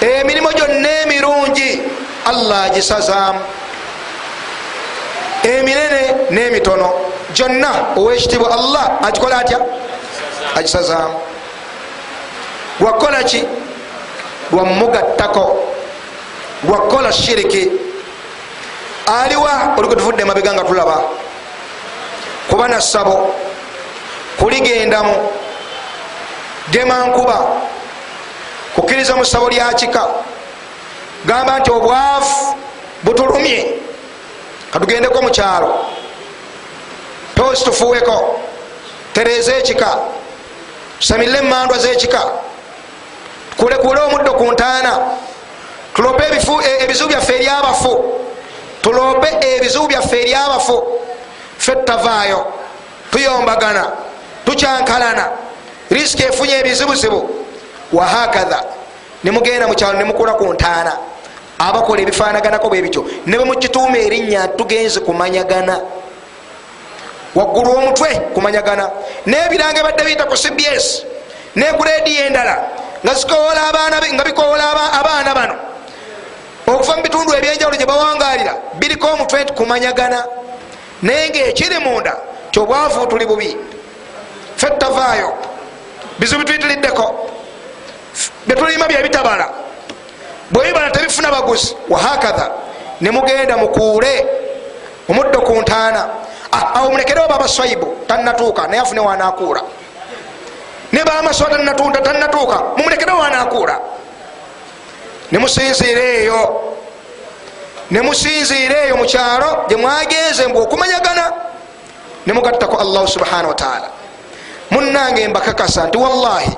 emirimu gyonna emirungi allah agisazaamu eminene n'emitono gyonna owekitibwa allah. Agikola atya? Agisazaamu lwakukola ki lwamugattako lwakukola shiriki. Aliwa olikutuvudde mabega nga tulaba. Kuba nassabo kuligendamu gemankuba kukkiriza mu ssabo lya kika. Gamba nti obwavu butulumye. Katugendeko mukyalo tosi tufuweko. Tereeza ekika. Tusamire emandwa z'ekika. Kulekule omuddo ku ntaana. Tulope ebizibu byaffe eryabafu tulope ebizibu byaffe eryabafu fe tutavaayo. Tuyombagana. Tukyankalana risiki efunye ebizibuzibu wahakatha nemugenda mukyalo nemukula ku ntaana. Abakola ebifanaganako bwebityo ne bwemukituuma erinnya tugenze kumanyagana. Waggulu omutwe kumanyagana. Nebirange badde biyita ku cbs nekurediyo endala nga bikoola abaana bano. Okuva mu bitundu ebyenjawulo gye bawangalira biriko omutwe nti kumanyagana. Naye ngaekiri munda kyobwavu tuli bubi. Fe tutavaayo bizibu tuyitiriddeko byetulima byebitabala bwebibala tebifuna baguzi. Wahakatha nemugenda mukuule. Omuddo ku ntaana. Awo mulekerewo babaswaibu tanatuuka naye afune wanakuula. Ne bamaswa tanatunda tanatuuka mumulekerewo wanakuula. Nemusinziira eyo. Nemusinziira eyo mukyalo gyemwagenze mbw okumanyagana. Nemugattako allahu subhanahu wataala munange mbakakasa nti wallahi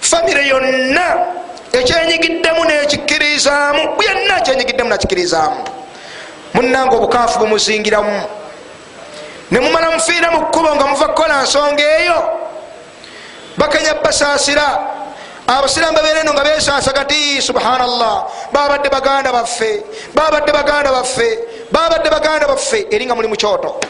famire yonna ekyenyigiddemu nekikkirizaamu byonna ekyenyigiddemu nakikkirizaamu munange obukaafu bumuzingiramu nemumala mufiira mu kkubo nga muva kukola nsonga eyo. Bakenya basaasira. Abasiraamu babeera eno nga besaasa kati subhanallah babadde baganda baffe babadde baganda baffe babadde baganda baffe eri nga muli mukyoto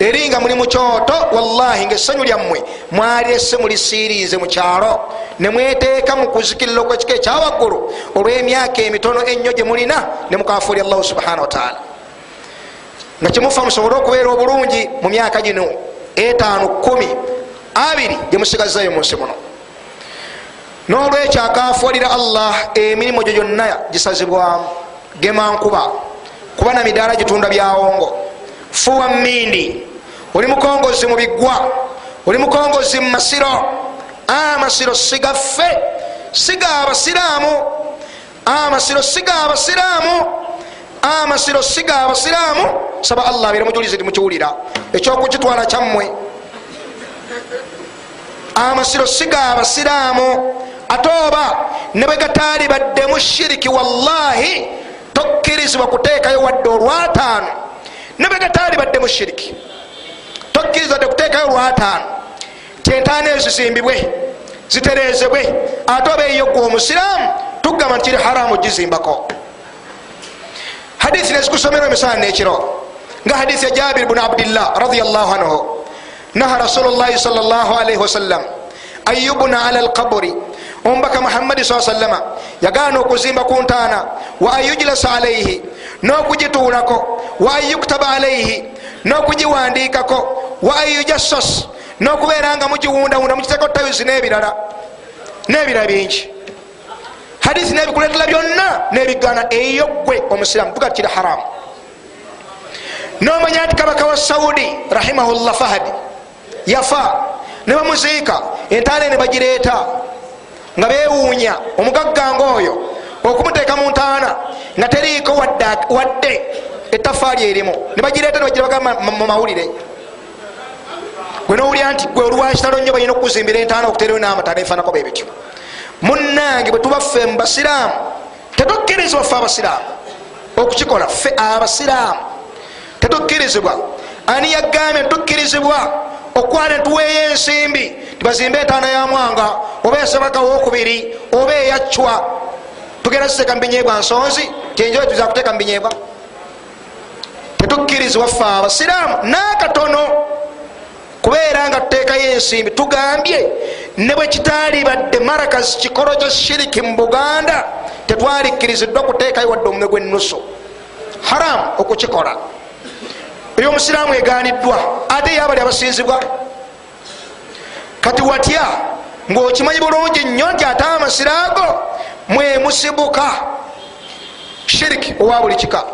eri nga muli mukyoto wallahi nga essanyu lyammwe mwalese mulisiiriize mukyalo nemweteeka mukuzikirira okwekika ekyawaggulu olw'emyaka emitono ennyo gye mulina nemukafuuli allahu subhanahu wataala nga kyemufa musobole okubeera obulungi mu myaka gino etaano kumi abiri gyemusigazayo mu nsi muno. Nolwekyo akafuulira allah emirimu gyo gyonna gisazibwamu. Gemankuba kuba na midaala gitunda byawongo fuwa mindi. Oli mukongozi mu biggwa oli mukongozi mu masiro amasiro sigaffe siga abasiraamu amasiro siga abasiraamu amasiro siga abasiraamu saba allah abeere mujulizi timukiwulira ekyokukitwala kyammwe. Amasiro siga abasiraamu ate oba ne bwe gataali baddemu shiriki wallahi tokkirizibwa kuteekayo wadde olwataano ne bwe gataali baddemu shiriki tokkiriza dde kuteekayo olwataano kyentaana ezo zizimbibwe ziterezebwe ate oba eyo gwe omusiraamu tugamba nti kiri haramu gizimbako. Hadithi nezikusomera emisana nekiro. Nga hadithi ya jabir bunu abdillah radiallahu anhu. Naha rasulullahi salllahalaihi wasallam ayubuna ala lqaburi omubaka muhammadi saa sallama. Yagaana okuzimba ku ntaana. Wa an yujlasa alaihi n'okugituulako wa an yuktaba alaihi n'okugiwandiikako wa an yujassas n'okubeera nga mugiwundawunda mukiteko tayuzi n'ebirala n'ebirala bingi. Hadithi nebikuletera byonna nebigana eyo gwe omusiramu tuga kiri haramu nomanya nti kabaka wa saudi rahimahullah fahadi yafa nebamuziika entaana ne bagireeta nga bewuunya omugagganga oyo okumuteeka mu ntaana nga teriiko wadde etafaali erimu. Nebagireeta nebagira bagamba mu mawulire. Gwe nowulira nti gwe olwakitalo nnyo balina okukuzimbira entaana okuterewo n'amataala ebifaanako bebityo munange bwe tubaffe mu basiraamu tetukkirizibwa ffe abasiraamu okukikola ffe abasiraamu. Tetukkirizibwa ani yagambye netukkirizibwa okwala netuweeyo ensimbi tibazimbe entaana ya mwanga oba esabaka wokubiri oba eyacwa tugenda ziteeka mubinyebwa nsonzi kyenjoe tuza kuteeka mubinyebwa tetukkirizibwa ffe abasiraamu nakatono kubeera nga tuteekayo ensimbi. Tugambye ne bwe kitaali badde marakas kikolo kya shiriki mu buganda tetwalikkiriziddwa kuteekayo wadde omumwe gwenusu haramu okukikola. Eyo omusiraamu eganiddwa ate yo abali abasinzibwa. Kati watya? Ngaokimanyi bulungi nnyo nti ate amasiraago mwemusibuka shiriki owa buli kika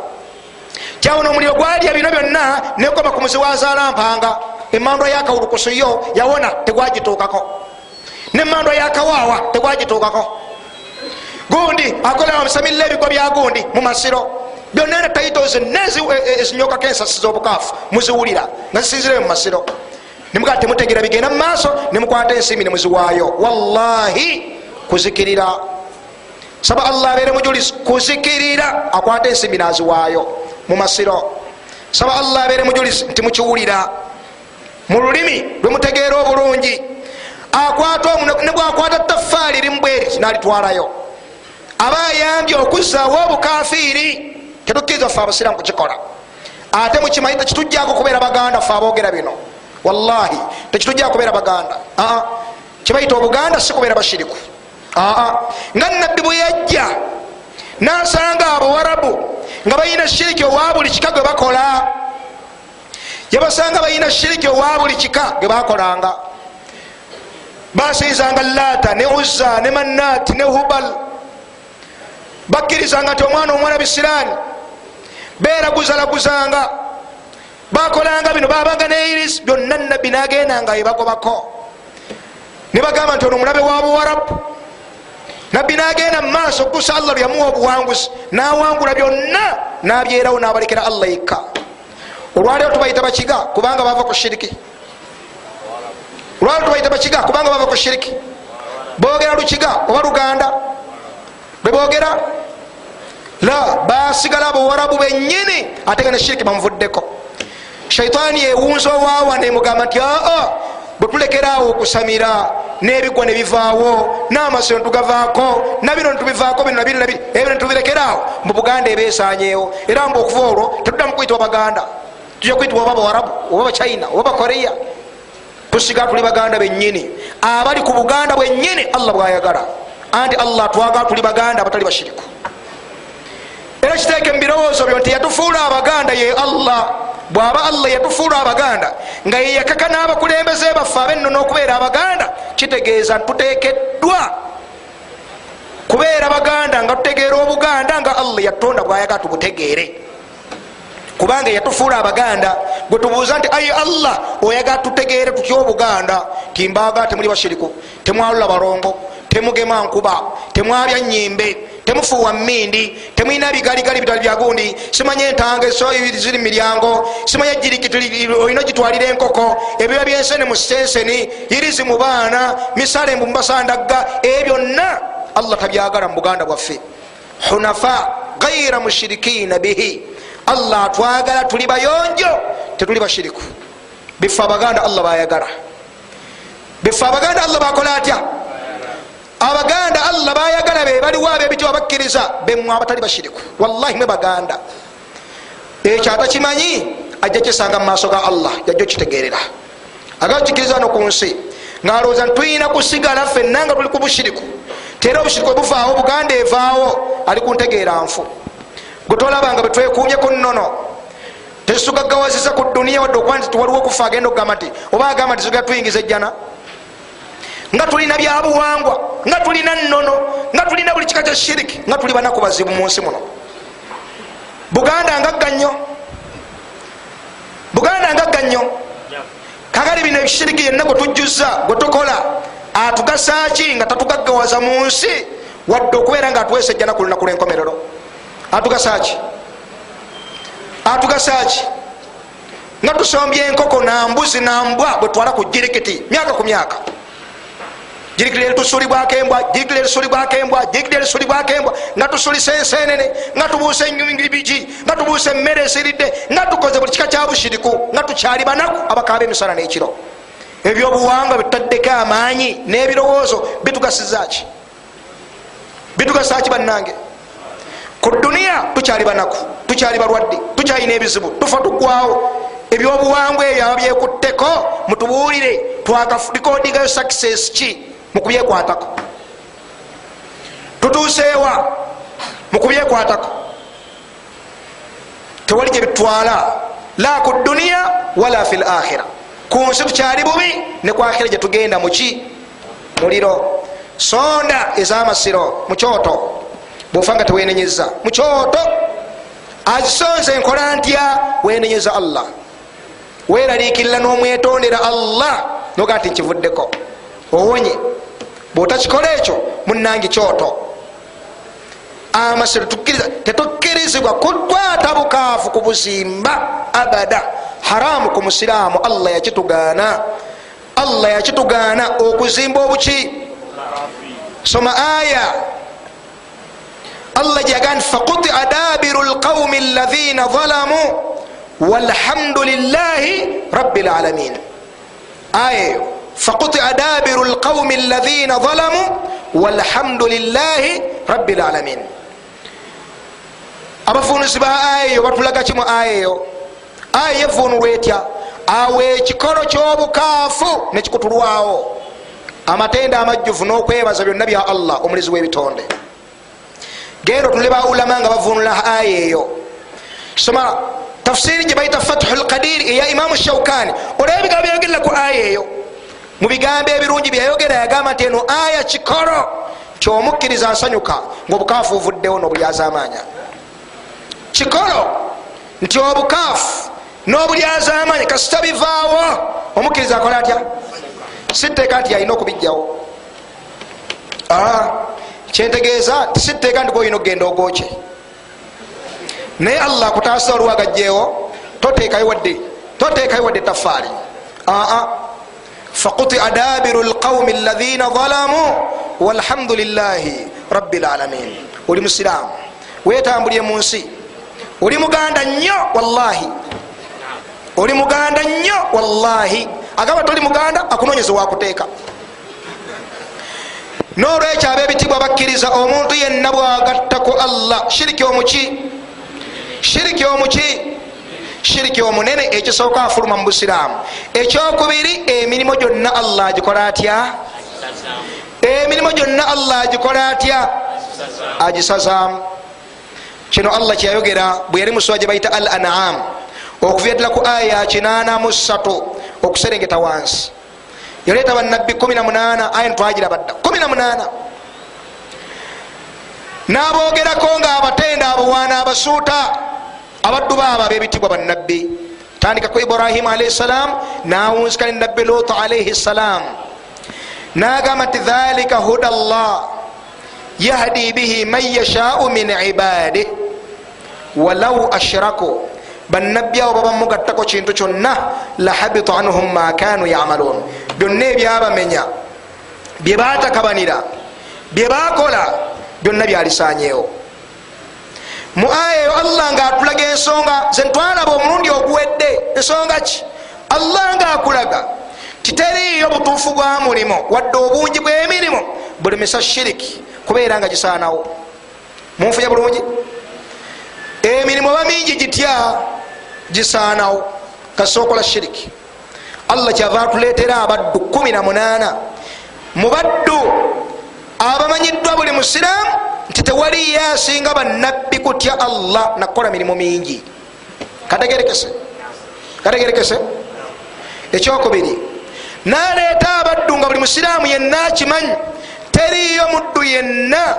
kyawona omuliro gwalya bino byonna nekoma ku muzi wazaala mpanga emandwa yakawulukusu yo yawona tegwagituukako. Nemandwa yakawaawa tegwagituukako. Gundi akola musamirira ebigo bya gundi mu masiro. Byonna na titles ezinyokako ensasi z'obukaafu muziwulira nga zisinzireyo mu masiro. Nemugaa temutegera bigenda mu maaso nemukwata ensimbi nemuziwaayo wallahi kuzikirira. Saba allah abeere mujulizi kuzikirira akwata ensimbi naziwaayo mu masiro saba allah abeere mujulizi nti mukiwulira. Mu lulimi lwemutegeera obulungi. Akwata omu ne bwakwata tafaali limu bweri nalitwalayo aba ayambye okuzzaawo obukafiiri tetukkiriza fe abasiramu kukikola. Ate mukimanyi tekitujjako kubeera baganda fe aboogera bino. Wallahi tekitujjako kubeera baganda. Aa kibayita obuganda si kubeera bashiriku. Aa nga nabbi bwe yajja nasanga abawarabu nga balina shiriki owa buli kika gwe bakola. Yabasanga balina shiriki owa buli kika gwe bakolanga. Basinzanga lata ne uzza ne manati ne hubal. Bakkirizanga nti omwana omwana bisirani beraguzalaguzanga bakolanga bino babanga ne iris byonna nabbi nagendanga yebagobako nebagamba nti ono omulabe wa buwarabu nabbi nagenda mumaaso okutusa allah lweyamuwa obuwanguzi nawangula byonna nabyerawo nabalekera allah yekka olwaliro tubayita bakiga kubanga bava ku shiriki. Olwaliro tubayita bakiga kubanga bava ku shiriki. Bogera lukiga oba luganda? Lwebogera la basigala buwarabu benyini ate nga ne shiriki bamuvuddeko. Shaitaani yewunza owaawa nemugamba nti aa bwetulekerawo okusamira nebigwa nebivaawo namasiro ntugavaako nabino ntubivaako bino nabiri nabiri ebyo ntubirekerawo mu buganda ebesanyeewo era mbu okuva olwo tetuddamu kuyitibwa baganda tujja kuyitibwa oba bawarabu oba bachina oba bakoreya tusigala tuli baganda benyini abali ku buganda bwenyini allah bwayagala. Anti allah twagala tuli baganda abatali bashiriku. Era kiteeke mu birowoozo byo nti yatufuula abaganda ye allah bwaba allah yatufuula abaganda nga yeyakaka n'abakulembeze baffe abennono okubeera abaganda kitegeeza tuteekeddwa kubeera baganda nga tutegeera obuganda nga allah yatonda bwayagala tubutegeere. Kubanga yatufuula abaganda gwe tubuuza nti ayi allah oyagala tutegeere tutya obuganda? Timbaga temuli bashiriku temwalula barongo temugema nkuba temwabya nyimbe temufuuwa mindi temwina bigaligali bitali byagundi simanye entanga ziri miryango jirikiti olina gitwalira enkoko ebiba byensene mu senseni irizi mu baana misale mbu mubasandagga ebyo byonna allah tabyagala mu buganda bwaffe. Hunafa gaira mushirikina bihi. Allah atwagala tuli bayonjo tetuli bashiriku. Bife abaganda allah bayagala. Bife abaganda allah bakola atya abaganda allah bayagala be baliwo abebityo babakkiriza bemwe abatali bashiriku. Wallahi mwe baganda. Ekyo atakimanyi ajja kisanga mumaaso ga allah yajja okitegerera agakikiriza no ku nsi ngaalowooza ntulina kusigala fenna nga tuli ku bushiriku tera obushiriku obuvaawo buganda evaawo ali kuntegeera nfu. Gwetolabanga betwekumyeku nnono tesitugaggawaziza ku duniya wadde okuba nti waliwo okufa agenda okugamba nti oba agamba nti tugenda tuyingiza ejjana nga tulina byabuwangwa nga tulina nnono nga tulina buli kika kya shiriki nga tuli banaku bazibu mu nsi muno. Buganda ngagga nnyo buganda ngagga nnyo kakali bino ekishiriki yenna gwe tujjuza gwe tukola atugasaki nga tatugaggawaza mu nsi wadde okubeera nga atuweesa ejjana ku lunaku lwenkomerero? Atugasaki atugasaki nga tusombye enkoko nambuzi nambwa bwetwala ku jirikiti myaka ku myaka jirikiri eritusulibwako embwa jirikiri erisulibwako embwa jirikiri erisulibwako embwa nga tusulisa ensenene nga tubuusa enyubigi nga tubuusa emmere esiridde nga tukoze buli kika kya bushiriku nga tukyali banaku abakaaba emisana n'ekiro. Ebyobuwangwa bitutaddeko amaanyi n'ebirowoozo bitugasizaki bitugasaki bannange? Ku duniya tukyali banaku tukyali balwadde tukyalina ebizibu tufa tugwawo ebyobuwangwa ebyo ababyekutteko mutubuulire. Twakalikodingayo success ki mukubyekwatako tutuuseewa mukubyekwatako tewali gye bitwala la ku duniya wala fi lakhira ku nsi tukyali bubi ne ku akhira gye tugenda muki muliro sonda ezamasiro mukyoto bwofa nga tewenenyeza mukyoto azisonze enkola ntya? Wenenyeza allah. Weraliikirira n'omwetondera allah. Noga nti nkivuddeko. Owonye bwotakikola ekyo munange kyoto amasiro tetukkirizibwa kukwata bukaafu ku buzimba abada. Haramu ku musiraamu allah yakitugaana. Allah yakitugaana okuzimba obuki? Soma aya. Allah gyaga nti fakutia dabiru lqaumi alaina zalamu walhamdu lilahi rabi lalamin aya eyo fakutia dabiru lqaumi alaina zalamu walhamdulilahi rabi lalamin abavunuzi ba aya eyo batulaga kimu aya eyo aya yevunulwa etya awo ekikolo kyobukaafu nekikutulwawo amatenda amajjuvu n'okwebaza byonna bya allah omulizi w'ebitonde genda otule ba ulama nga bavunula aya eyo soma tafsiri gye bayita fathu lqadiri eya imamu shaukani olaba ebigambo byayogerera ku aya eyo mu bigambo ebirungi byayogera yagamba nti eno aya kikolo kyomukkiriza asanyuka ngaobukaafu ovuddewo n'obulyazamanya kikolo nti obukaafu n'obulyazamanya kasita bivaawo. Omukkiriza akola atya? Siteeka nti yalina okubijjawo kyentegeeza nti siteeka nti goyina okgenda ogokye naye allah akutaasa olwagajjeewo toteekayo wadde toteekayo wadde tafaali aa fakutia dabiru lqaumi alaina zalamu walhamdulilahi rabi lalamin oli musiraamu wetambulire mu nsi oli muganda nnyo wallahi oli muganda nnyo wallahi agamba toli muganda akunonyeza wakuteeka nolwekyo abebitibwa bakkiriza omuntu yenna bwagattaku allah shiriki omuki shiriki omuki shiriki omunene ekisooka afuluma mu busiraamu. Ekyokubiri emirimu gyonna allah agikola atya? Emirimu gyonna allah agikola atya? Agisazaamu. Kino allah kyeyayogera bwe yali musuwa gye bayita al anam okuvyadira ku aya mu ssatu okuserengeta wansi. Yaleeta banabbi 18 aya ntwagira badda 18 n'aboogerako nga abatenda abawaana abasuuta abaddu baabo abebitibwa bannabbi tandika ku ibrahimu alaihi salam nawunzika ne nabbi lutu alaihi salam nagamba nti dhalika huda llah yahdi bihi man yashau min ibadih walau ashraku bannabbi abo babamugattako kintu kyonna lahabita anhum ma kanu yamalun byonna ebyabamenya byebatakabanira byebakola byonna byalisanyeewo mu aya eyo allah nga atulaga ensonga zentwalaba omulundi oguwedde ensonga ki? Allah nga akulaga titeriiyo butuufu bwa mulimo wadde obungi bw'emirimu bulimisa shiriki kubeera nga gisaanawo. Munfuya bulungi? Emirimu oba mingi gitya gisaanawo. Kasookola shiriki. Allah kyava atuleetera abaddu 18 mu baddu abamanyiddwa buli musiraamu nti tewaliyo asinga bannabbi kutya allah nakukola mirimu mingi. Kategerekese. Kategerekese. Ekyokubiri naleeta abaddu nga buli musiraamu yenna akimanyi teriyo muddu yenna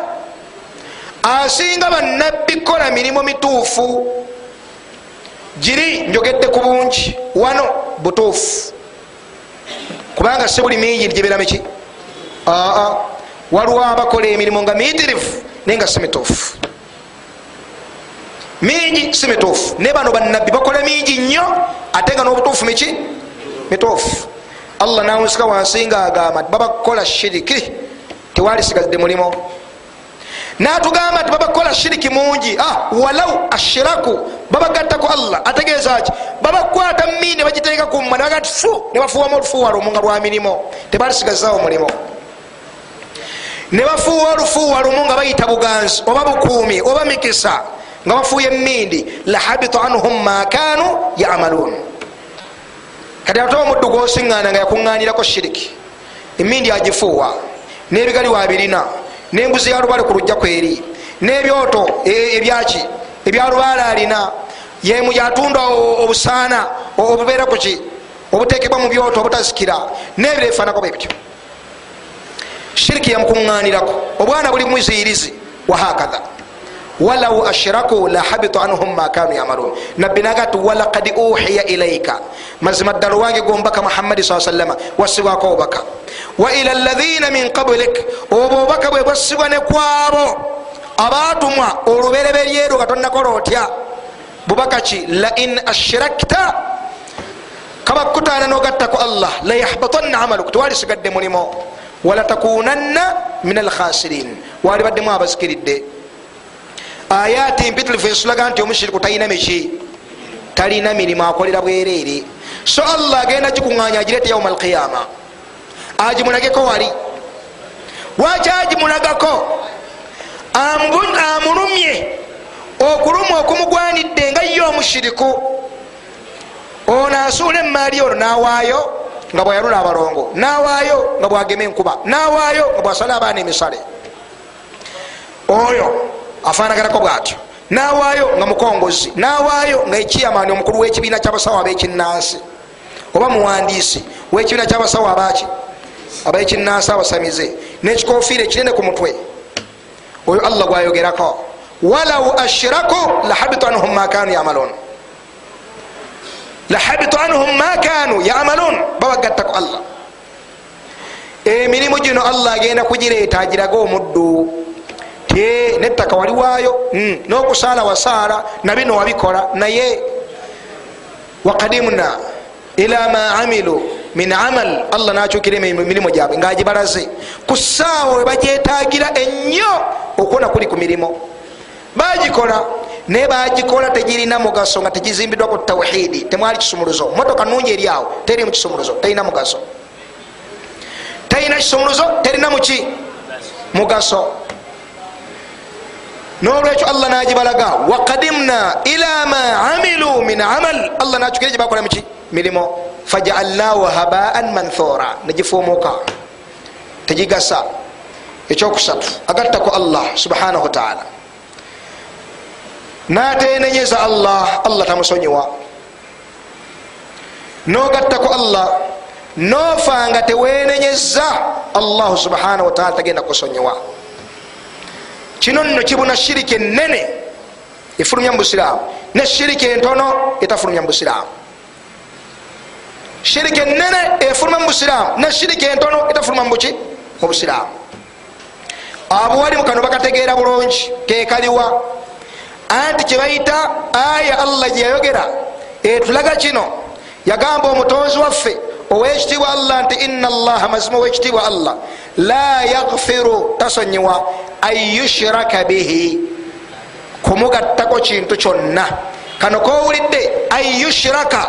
asinga bannabbi kukola mirimu mituufu. Giri njogedde ku bungi wano butuufu. Kubanga si buli mingi gibeera miki aa waliwo abakola emirimu nga miyitirivu naye nga si mituufu mingi si mituufu naye bano bannabbi bakola mingi nnyo ate nga n'obutuufu miki mituufu allah nawunsika wansi nga agamba ti babakukola shiriki. Tewalisigazidde mulimo natugamba nti babakukola shiriki mungi. Ah, walau ashiraku babagattaku allah. Ategeeza ki? Babakwata mini ne bagiteeka kumma nebaga ti fu ne bafuwamu olufuuwa lumu nga lwa mirimo tebalisigazawo mulimo ne bafuuwa olufuuwa lumu nga bayita buganzi oba bukuumi oba mikisa nga bafuuya emindi lahabita anhum ma kanu yamaluun. Kati ate omuddu gwosiŋŋaana nga yakuŋŋanirako shiriki emindi agifuuwa n'ebigali wabirina n'embuzi yalubale ku lujja kweri n'ebyoto ebyaki ebyalubaale alina yemu yatunda obusaana obubeera kuki obutekebwa mu byoto obutazikira n'ebirefanako bwebityo shiriki yamukuŋŋanirako obwana buli muziyirizi wahakatha walau ashraku lahabita anhum ma kanu yamaluun nabbi nagati walakad uhiya ilaika mazima ddala owange gombaka muhammadi saa sallama wassibwako obubaka wa ila ladhina min qablik obwo obubaka bwe bwassibwa ne kwabo abatumwa olubereberyerwo nga tonnakola otya? Bubaka ki lain ashrakta kabakutaana nogattaku allah layahbatanna amaluku. Tewalisigadde mulimo walatakunanna min alkhasirin walibaddemu abazikiridde ayati mpitirifu esulaga nti omushiriku talina miki talina mirimu akolera bwereere so allah agenda gikuŋŋanya agirete yauma alqiyama agimulageko wali waki agimulagako amulumye okuluma okumugwanidde nga ye omushiriku ono asuula emaali ono nawaayo nga bwayalula abalongo. Nawaayo nga bwagema enkuba. Nawaayo nga bwasala abaana emisale. Oyo afaanaganako bwatyo. Nawaayo nga mukongozi. Nawaayo nga ekiyamaani omukulu w'ekibiina kyabasawo ab'ekinnansi. Oba muwandiisi w'ekibiina kyabasawo abaki ab'ekinnansi abasamize. N'ekikofiira ekinene ku mutwe. Oyo allah gwayogerako. Walau ashraku lahabitu anhum ma kanu yamalun lahabitu anhum ma kanu yamalun babagattako allah emirimu gino allah agenda kugireeta agirage omuddu te nettaka waliwaayo n'okusaala wasaala nabino wabikola naye wakadimna ila ma amilu min amal allah nakyukira emirimu gyabwe ngaagibalaze ku ssaawa we bagyetagira ennyo okuwona kuli ku mirimu bagikola naye bagikola tegirina mugaso nga tegizimbiddwa ku tawhidi temwali kisumuluzo. Motoka nungi eri awo teri mu kisumuluzo terina mugaso. Terina kisumuluzo terina muki mugaso. Nolwekyo allah nagibalaga wakadimna ila ma amilu min amal. Allah nakyukira gyebakola muki mirimo fajaalnahu habaan manthura. Negifuumuka tegigasa. Ekyokusatu agattako allah subhanahu wataala natenenyeza allah allah tamusonyiwa. Nogattako allah nofa nga tewenenyeza allahu subhanahu wataala tagenda kusonyiwa. Kino nno kibuna shiriki enene efulumya mubusiraamu ne shiriki entono etafulumya mubusiraamu shiriki enene efuluma mubusiraamu ne shiriki entono etafuluma mubuki mubusiraamu abuwali mukano bakategeera bulungi kekaliwa anti kyebayita aya allah gyeyayogera etulaga kino yagamba omutonzi waffe owekitiibwa allah nti ina allaha mazima owekitiibwa allah. La yaghfiru tasonyiwa an yushraka bihi. Kumugattako kintu kyonna. Kano kowulidde an yushraka.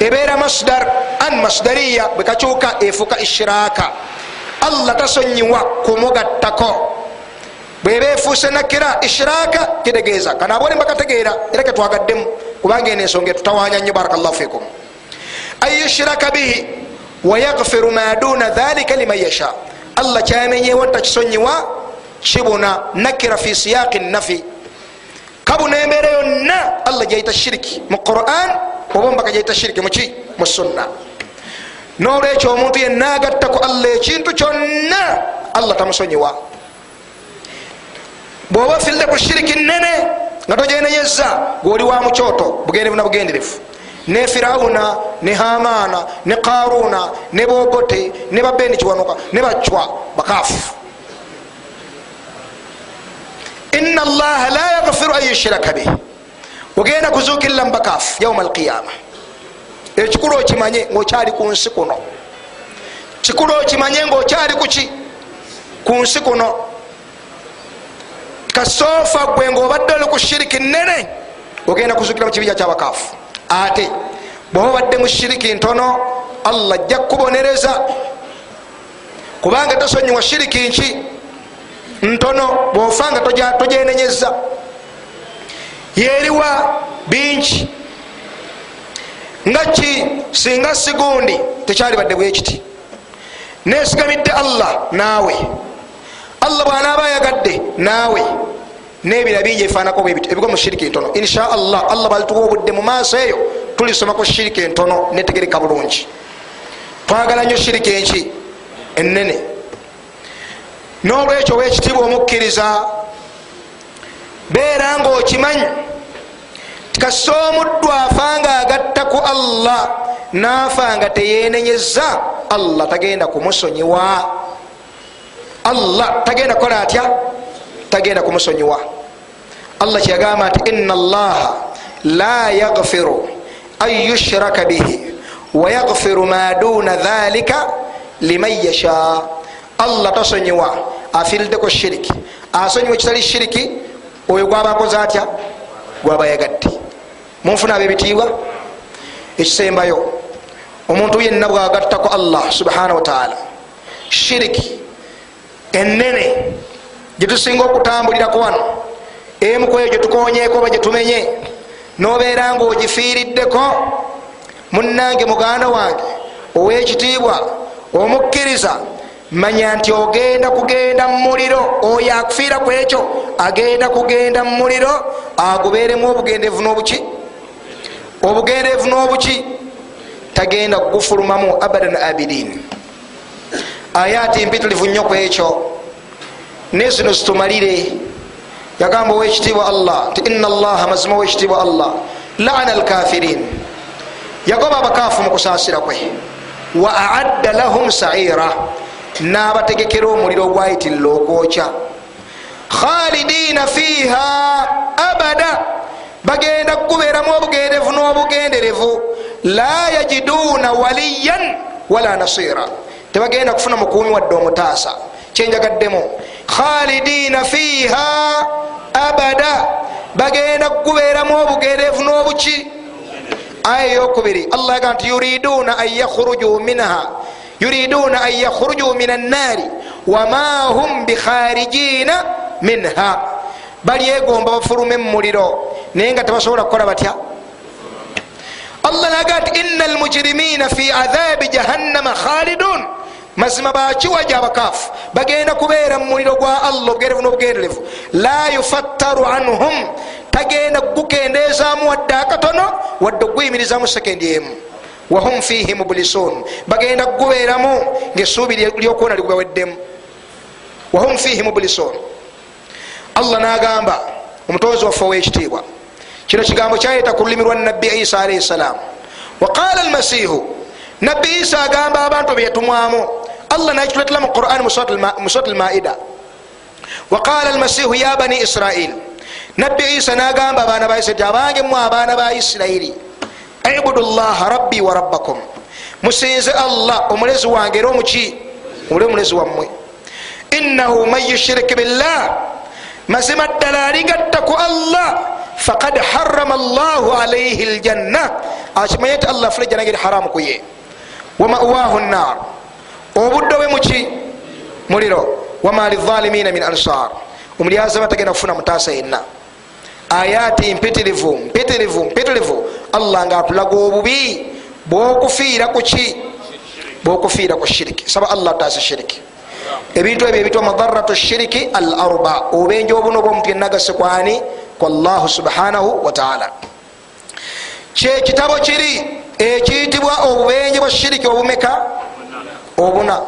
Ebeera masdar an masdariya bwekakyuka efuuka ishiraka allah tasonyiwa kumugattako bweba efuuse nakira ishiraka kitegeeza kano abone bakategeera era ketwagaddemu kubanga eno ensonga etutawanya nnyo barakallahu fikum. An yushraka bihi wayagfiru ma duna dhalika liman yasha. Allah kyamenyewo takisonyiwa kibuna nakira fi siyaqi nafi. Kabuna embeera yonna allah gyayita shiriki. Mu quran oba mbaka gyayita shiriki muki mu sunna. Nolwekyo omuntu yenna agattako allah ekintu kyonna allah tamusonyiwa bwoba ofirire ku shiriki nene nga togenenyeza gweoli wa mukyoto bugenderevu na bugenderevu ne firawuna ne hamana ne karuna ne bogote ne babeni kiwanuka ne bacwa bakafu ina allaha la yaghfiru an yushraka bih ogenda kuzukirira mubakafu yauma alqiyama ekikulu okimanye ngaokyali ku nsi kuno. Kikulu okimanye ngaokyali kuki ku nsi kuno kasoofa gwe ngaobadde oli ku shiriki nene ogenda kuzukira mu kibija kyabakafu ate bwoba obadde mu shiriki ntono allah ajja kukubonereza. Kubanga tosonyiwa shiriki nki ntono bwofanga togenenyeza yeriwa bingi. Nga ki? Singa sigundi tekyalibadde bwekiti nesigamidde allah naawe allah bwanaaba ayagadde naawe. Nebira bingi ebifanako bwebiti ebigwa mu shiriki entono insha allah allah balituwa obudde mu maaso eyo tulisomako shiriki entono netegereka bulungi. Twagala nnyo shiriki enki enene nolwekyo owekitiibwa omukkiriza beera nga okimanyi tikasa omuddu afa nga agatta ku allah naafa nga teyenenyeza allah tagenda kumusonyiwa allah tagenda kukola atya? Tagenda kumusonyiwa. Allah kyeyagamba nti ina allaha la yaghfiru an yushraka bihi wayaghfiru ma duna dhalika liman yasha. Allah tasonyiwa afiriddeko shiriki. Asonyiwa ekitali shiriki oyo gwaba akoze atya? Gwaba yagadde. Munfuna abo ebitiibwa ekisembayo omuntu yenna bwagattako allah subhanahu wataala shiriki enene gyetusinga okutambulirako wano. Emukweyo gyetukonyeko oba gyetumenye nobeera nga ogifiiriddeko munange muganda wange owekitiibwa omukkiriza manya nti ogenda kugenda mumuliro oyo akufiira ku ekyo agenda kugenda mumuliro agubeeremu obugendeevu n'obuki? Obugendeevu n'obuki? Tagenda kugufulumamu abadan abidin ayaati mpitirivu nnyo ku ekyo naye zino zitumalire yagamba owekitiibwa allah. Nti ina allaha mazima owekitiibwa allah. Laana alkafirin. Yagoba abakaafu mu kusaasira kwe. Wa aadda lahum saira. N'abategekera omuliro ogwayitirira okwokya khalidina fiha abada. Bagenda kugubeeramu obugenderevu n'obugenderevu. La yajiduuna waliyan wala nasira tebagenda kufuna mukuumi wadde omutaasa. Kyenjagaddemu. Khalidina fiha abada. Bagenda kugubeeramu obugenderevu n'obuki. Aya eyokubiri. Allah yaga nti yuriduna an yakhuruju minha. Yuriduna an yakhuruju min annaari wama hum bikharijina minha. Balyegomba bafulume mumuliro naye nga tebasobola kukola batya? Allah naga nti ina almujirimina fi adhabi jahannama khalidun mazima bakiwaja abakaafu bagenda kubeera mumuliro gwa allah obugerevu n'obugenderevu la yufattaru anhum. Tagenda kugukendeezaamu wadde akatono wadde okuguyimirizamu sekendi emu. Wahum fihi mublisun. Bagenda kugubeeramu ngaesuubi lyokuwona ligubaweddemu. Wahum fihi mublisun. Allah nagamba omutonzi waffe owekitiibwa kino kigambo kyayeta ku lulimi lwa nabbi isa alaihi salam waqala almasihu nabbi isa agamba abantu byetumwamu allah nakituletera mu quran musurat almaida waqala almasihu ya bani israil nabbi isa nagamba abaana ba isirairi abange mu abaana ba isirairi ibudu llaha rabbi wa rabbakum musinze allah omulezi wange era omuki omuli omulezi wammwe innahu man yushiriki billah mazima ddala aligatta ku allah fakad harama llahu alaihi ljanna akimanye nti allah afuna ejjana ngeri haramu kuye wamawahu nnar obudde bwe muki muliro. Wama lizalimina min ansar. Omulyazaba tagenda kufuna mutaasa yenna. Ayati mpitirivu mpitirivu mpitirivu. Allah nga atulaga obubi. Bwokufiira kuki bwokufiira ku shiriki. Saba allah taasa shiriki. Ebintu ebyo ebitwa madaratu shiriki al arba obubenje obuno bwomuntu yenagase kwani kwa llahu subhanahu wataala kyekitabo kiri ekiyitibwa obubenje bwa shiriki obumeka obuna.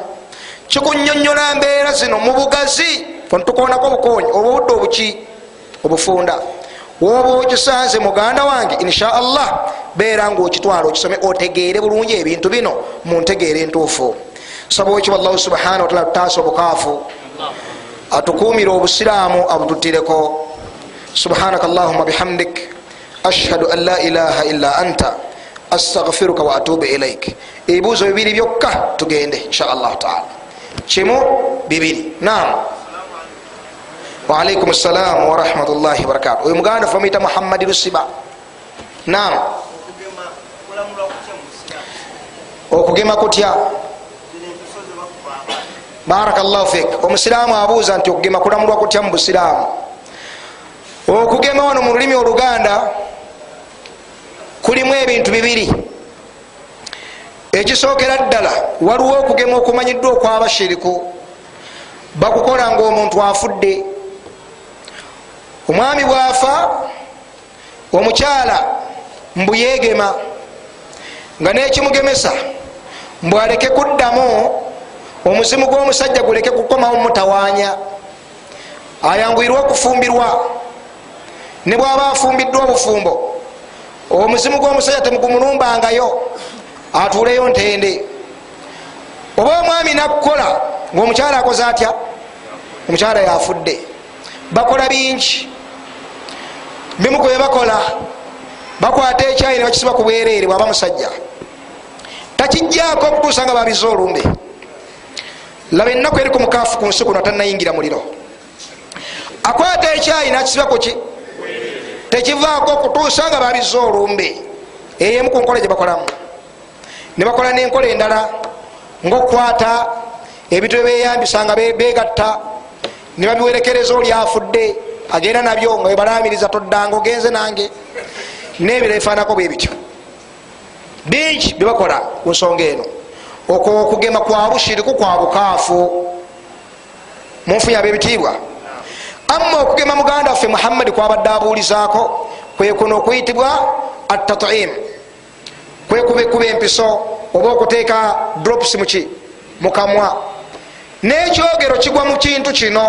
Kikunyonyola mbeera zino mu bugazi ontukonako obukonyi oba obudde obuki obufunda. Woba okisanze muganda wange insha allah beera nga okitwala okisome otegeere bulungi ebintu bino muntegeere entuufu. Saba wekiba allahu subhana wataala tutaasa obukaafu atukuumire obusiraamu abututireko. Subhanaka allahuma bihamdik ashhadu an la ilaha illa anta astagfiruka wa atubu ilaik. Ebibuuzo bibiri byokka tugende insha allahu taala kimu bibiri nam waalaikum salam warahmatullahi wabarakatu oyo muganda famuyita muhammadi lusiba. Nam okugema kutya? Barakallahu fik. Omusiraamu abuuza nti okugema kulamulwa kutya mu busiraamu okugema wano mu lulimi oluganda kulimu ebintu bibiri. Ekisookera ddala waliwo okugema okumanyiddwa okwabashiriku bakukola nga omuntu afudde. Omwami bwafa omukyala mbuyegema nga nekimugemesa mbwaleke kuddamu omuzimu gw'omusajja guleke kukomawo mutawanya ayanguyirwe okufumbirwa ne bwaba afumbiddwa obufumbo omuzimu gw'omusajja temugumulumbangayo atuuleyo ntende. Oba omwami nakkola ngaomukyala akoze atya? Omukyala yafudde. Bakola bingi. Bimu kwe bakola bakwata ekyayi ne bakisiba ku bwereere bwaba musajja. Takijjaako okutuusa nga babiza olumbe. Laba ennaku eri ku mukaafu ku nsi kuno tannayingira muliro. Akwata ekyayi nakisiba kuki tekivaako okutuusa nga babiza olumbe. Eyemu ku nkola gyebakolamu nebakola nenkola endala ngaokukwata ebintu byebeyambisa nga begatta nebabiwerekereza oli afudde agenda nabyo nga webalamiriza toddanga ogenze nange. Nebiro bifaanako bwe bityo. Bingi byebakola ku nsonga eno. Okwo okugema kwa bushiriku kwa bukaafu. Munfunya abebitiibwa amma okugema muganda waffe muhammadi kwabadde abuulizaako kwekuno okuyitibwa atatim kwekubekuba empiso oba okuteeka drops muki mukamwa nekyogero kigwa mu kintu kino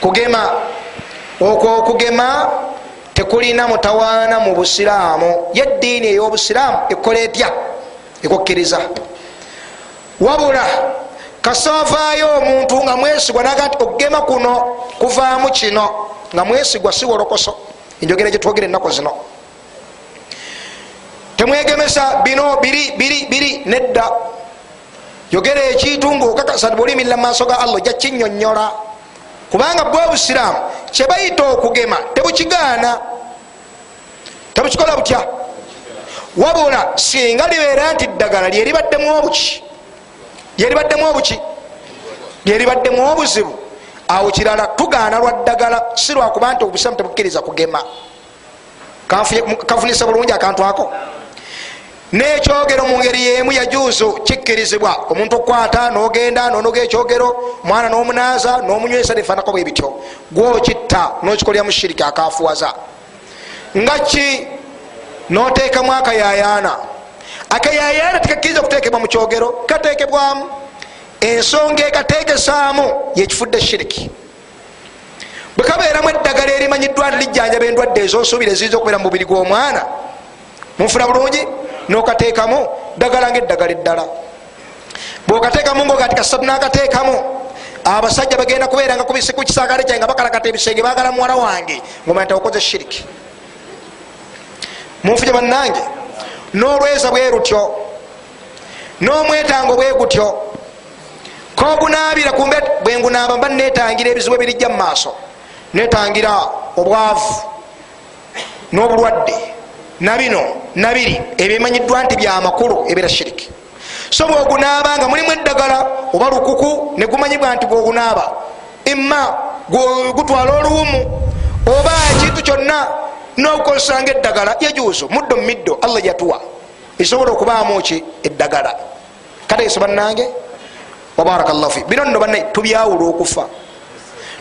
kugema okwo okugema tekulina mutawaana mu busiraamu. Yeddiini ey'obusiraamu ekola etya? Ekukkiriza wabula kasavaayo omuntu nga mwesigwa naga nti okugema kuno kuvaamu kino nga mwesigwa si wolokoso. Enjogera gyetwogere ennaku zino. Temwegemesa bino biri biri biri nedda. Yogera ekintu ngaokakasa bwolimirira mumaaso ga allah ojja kinyonyola kubanga bwe obusiraamu kyebayita okugema tebukigaana. Tebukikola butya? Wabula singa libeera nti ddagala lyeribaddemu obuki lyeribaddemu obuki? Lyeribaddemu obuzibu? Awo kirala tugaana lwa ddagala si lwakuba nti obusiraamu tebukkiriza kugema. Kanfunisa bulungi akantu ako. Nekyogero mu ngeri yemu yajuzu kikkirizibwa. Omuntu okukwata nogenda nonoga ekyogero mwana nomunaaza nomunywesa nefanako bwe bityo. Gwokitta nokikolera mushiriki akafuwaza nga ki? Noteekamu akayayaana akayayaana tikakkiriza kutekebwa mu kyogero katekebwamu ensonga ekatekesaamu yekifudde shiriki. Bwe kabeeramu eddagala erimanyiddwa nti lijjanjaba endwadde ezosuubira eziyinza okubeera mu mubiri gw'omwana munfuna bulungi nokateekamu ddagala nga eddagala eddala. Bwokateekamu ngaogati kasatu nakateekamu abasajja bagenda kubeera nga kubisi ku kisagale kyange nga bakalakata ebisenge bagala muwala wange ngomanya nti okoze shiriki. Munfuja bannange n'olweza bwe rutyo n'omwetango bwe gutyo kogunaabira kumbe bwengunaaba mba netangira ebizibu ebirijja mu maaso netangira obwavu n'obulwadde nabino nabiri ebyemanyiddwa nti byamakulu ebira shiriki. So bwogunaaba nga mulimu eddagala oba lukuku negumanyibwa nti bwogunaaba imma gutwala oluwumu oba ekintu kyonna nokukozesanga eddagala yajuuso muddo mumiddo allah yatuwa. Esobola okubaamu ki? Eddagala. Kategeso bannange wabarakallahu fi bino nno bannaye tubyawula okufa.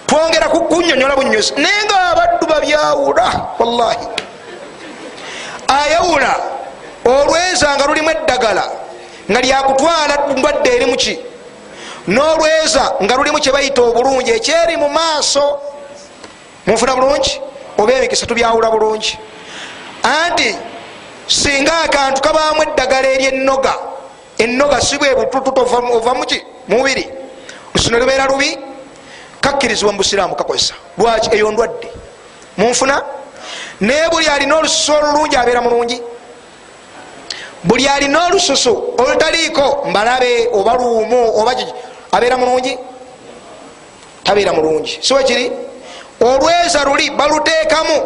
Twongera kunyonyola bunyonyozi naye nga abaddu babyawula wallahi. Ayawula olweza nga lulimu eddagala nga lyakutwala ndwadde eri muki n'olweza nga lulimu kyebayita obulungi ekyeri mu maaso. Munfuna bulungi oba ebikisa tubyawula bulungi. Anti singa akantu kabaamu eddagala eryennoga ennoga si bwe butututu ova muki mubiri lusino lubeera lubi kakkirizibwa mubusiraamu kakozesa. Lwaki? Eyo ndwadde. Munfuna? Naye buli alina olususu olulungi abeera mulungi. Buli alina olususu olutaliiko mbalabe oba luumu oba kiki abeera mulungi? Tabeera mulungi. Siwekiri olweza luli baluteekamu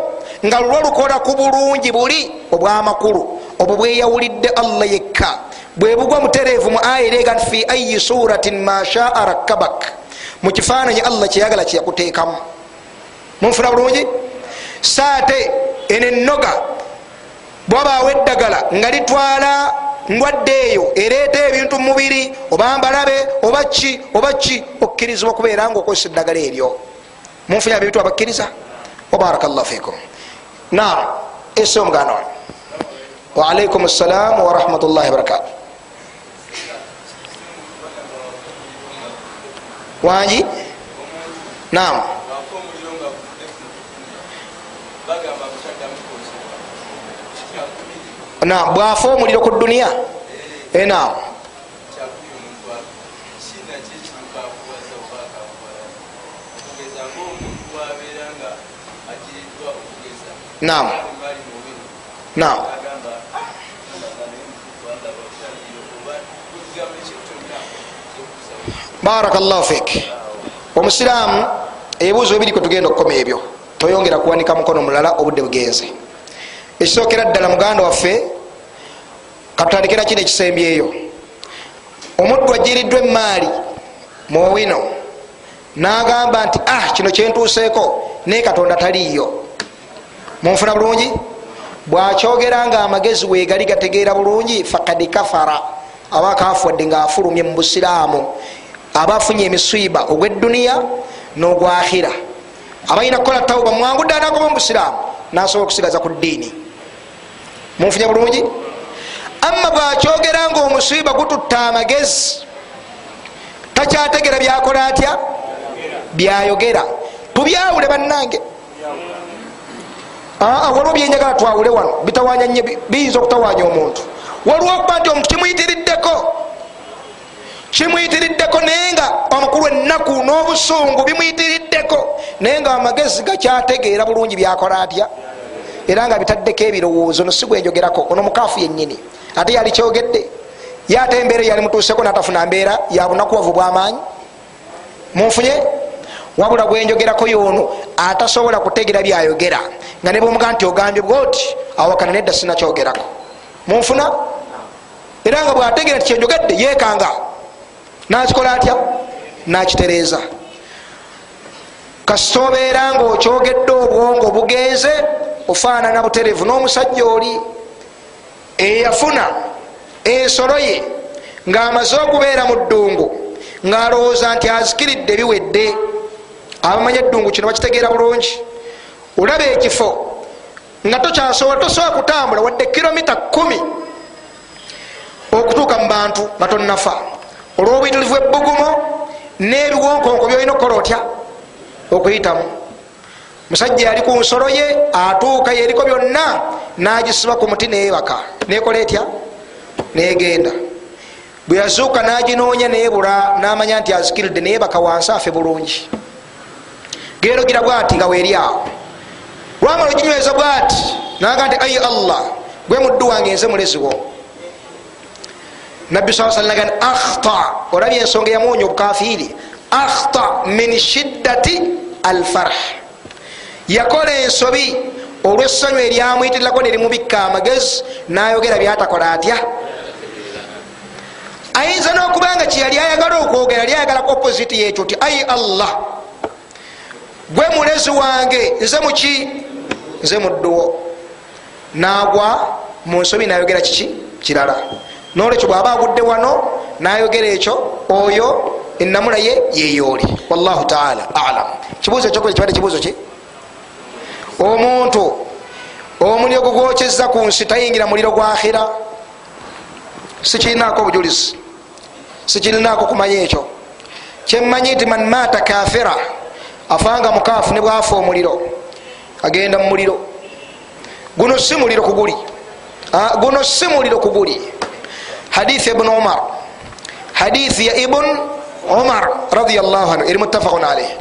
nga lulwo lukola ku bulungi buli obwamakulu obwo bweyawulidde allah yekka. Bwebugwa mutereevu mu aya ereega nti fi ayi suratin mashaa rakkabak. Mu kifaananyi allah kyeyagala kyeyakuteekamu munfuna bulungi? Saate eno ennoga bwabaawo eddagala nga litwala ndwadde eyo ereeta ebintu mumubiri oba mbalabe oba ki oba ki okkirizibwa okubeera nga okozesa eddagala eryo munfunya bebintu abakkiriza wabarakallahu fikum. Naam ese omuganda wange waalaikum ssalaamu warahmatullahi wabarakatu wangi naam. Naam bwafa omuliro ku duniya. Naam naam. Naam. Baraka llahu fik. Omusiraamu ebibuuzo bibiri kwetugenda okukoma ebyo. Toyongera kuwanika mukono mulala obudde bugenze. Ekisookera ddala muganda waffe katutandikira kino ekisembyeyo omuddu ajiriddwa emaali muwino nagamba nti ah kino kyentuuseeko naye katonda taliiyo munfuna bulungi. Bwakyogera nga amagezi wegali gategeera bulungi fakad kafara. Aba akafuwadde ngaafulumye mu busiraamu. Aba afunye emiswiba ogweduniya n'ogwakhira. Abalina kukola tauba mwangu ddala nagoba mu busiraamu nasobola okusigaza ku ddiini. Munfunye bulungi? Amma bwakyogera nga omuswiba gututta amagezi takyategera byakola atya? Byayogera. Tubyawule bannange waliwo byenjagala twawule wano. Bitawanya nye biyinza okutawanya omuntu. Waliwo okuba nti omuntu kimuyitiriddeko. Kimuyitiriddeko naye nga amakulu ennaku n'obusungu bimuyitiriddeko. Naye nga amagezi gakyategeera bulungi byakola atya? Era nga bitaddeko ebirowoozo nosigwenjogerako ono mukaafu yennyini. Ate yali kyogedde. Ye ate embeera yali mutuuseko natafuna mbeera ya bunakuwavu bwamaanyi. Munfunye wabula gwenjogerako yoono atasobola kutegera byayogera. Nga nebwomuga nti ogambye bwoti awakana nedda sinakyogerako. Munfuna? Era nga bwategera nti kyenjogedde yekanga nakikola atya? Nakitereeza. Kasita obeera nga okyogedde obwongo bugenze ofaanana buterevu n'omusajja oli eyafuna ensolo ye ng'amaze okubeera mu ddungu ng'alowooza nti azikiridde biwedde abamanya eddungu kino bakitegeera bulungi. Olaba ekifo nga tokyasobola tosobola kutambula wadde kilomita kumi okutuuka mu bantu nga tonnafa. Olw'obuyitirivu ebbugumo n'ebiwonkonko byolina okukola otya? Okuyitamu. Musajja yali ku nsolo ye atuuka yeriko byonna n'agisiba ku muti neyebaka nekola etya? Negenda. Bwe yazuuka n'aginoonya neyebula n'amanya nti azikiridde neyebaka wansi afe bulungi gero gira bwati nga weeri awo. Lwamala oginyweza bwati naga nti ayi allah gwe muddu wange nze muleziwo. Nabbi saa salam naga akhta olabye ensonga yamuwonya obukafiiri akhta min shiddati alfarh. Yakola ensobi olwessanyu eryamuyitirirako nerimubikka amagezi nayogera byatakola atya? Ayinza n'okubanga kyeyali ayagala okwogera yali ayagalako opposite yekyo ti ayi allah gwe mulezi wange nze muki nze mudduwo nagwa mu nsobi nayogera kiki? Kirala. Nolwekyo bwaba agudde wano nayogera ekyo oyo enamula ye yeyooli wallahu taala alam kibuuzo ekyokola kibadde kibuuzo ki? Omuntu omuliro gugwokyeza ku nsi tayingira muliro gwa akhira. Sikirinako obujulizi. Sikirinako kumanya ekyo. Kyemmanyi nti man mata kafira afanga mukaafu ne bwafa omuliro agenda mu muliro. Guno si muliro kuguli guno si muliro kuguli hadithi ibn umar. Hadithi ya ibn umar radiallahu anhu. Eri muttafaqun alaih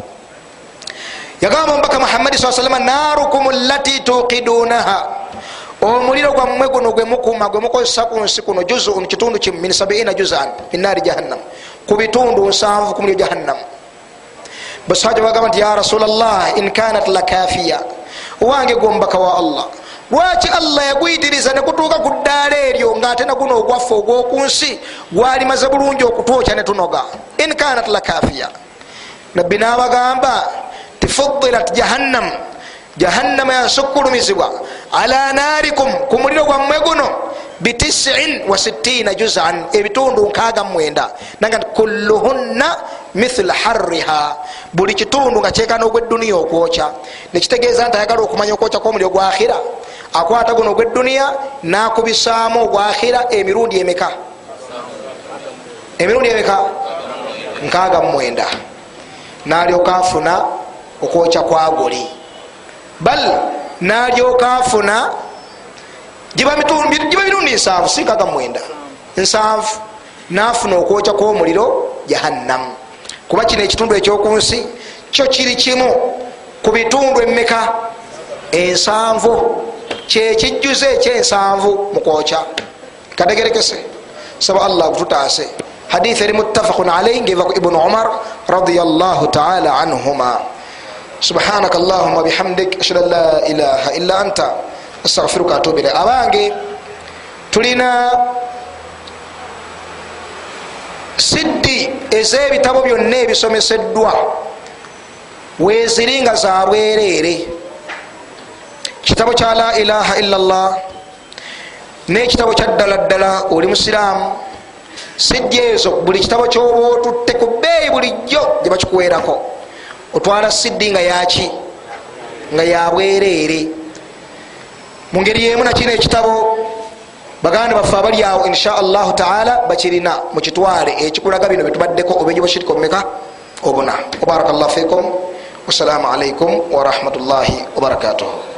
yagamba omubaka muhammadi saa salama narukum lati tuqidunaha. Omuliro gwammwe guno gwemukuma gwemukozesa ku nsi kuno juzun kitundu kimu min sabiina juzan min naari jahannam. Ku bitundu nsanvu ku muliro jahannam basaja bagamba nti ya rasulllah in kanat lakafiya owange gwombaka wa allah. Lwaki allah yaguyitiriza negutuuka ku ddaala eryo ngaate naguno ogwaffe ogwokunsi gwalimaze bulungi okutwokya netunoga in kanat lakafiya nabbi nabagamba tifudilat jahannam jahannama yasukkulumizibwa ala naarikum ku muliro gwammwe guno bitisin wa sittina juzan ebitundu nkaaga mwenda naga kulluhunna mithla harriha buli kitundu nga kyekana ogweduniya okwokya nekitegeeza nti ayagala okumanya okwokya kwomuliro gwakhira akwata guno ogweduniya nakubisaamu ogwakhira emirundi emeka emirundi emeka nkaaga mwenda nalyoka afuna okwokya kwagoli bal nalyoka afuna giba mirundi nsanvu si nkaaga mwenda. Nsanvu nafuna okwokya kwomuliro jahannamu kuba kino ekitundu ekyokunsi kyo kiri kimu ku bitundu emeka ensanvu. Kyekijjuze ekyensanvu mukwokya kategerekese. Saba allah kututaase. Hadithi eri muttafaqun alaihi ngeva ku ibunu umar radiallahu taala anhuma subhanaka allahuma bihamdik. Ashhadu an la ilaha illa anta. Astaghfiruka atubu ilai abange tulina siddi ez'ebitabo byonna ebisomeseddwa. Weeziri nga za bwereere. Kitabo kya la ilaha illa llah n'ekitabo kya ddala ddala oli musiraamu. Siddi ezo buli kitabo kyoba otutte ku bbeeyi bulijjo gye bakikuweerako otwala siddi nga yaki nga yabwereere mu ngeri yemu nakino ekitabo baganda baffe abali awo insha allahu taala bakirina mukitwale ekikulaga bino byetubaddeko obenyobashirika omumeka obuna. Wabaraka llahu fikum wassalamu alaikum warahmatullahi wabarakatuhu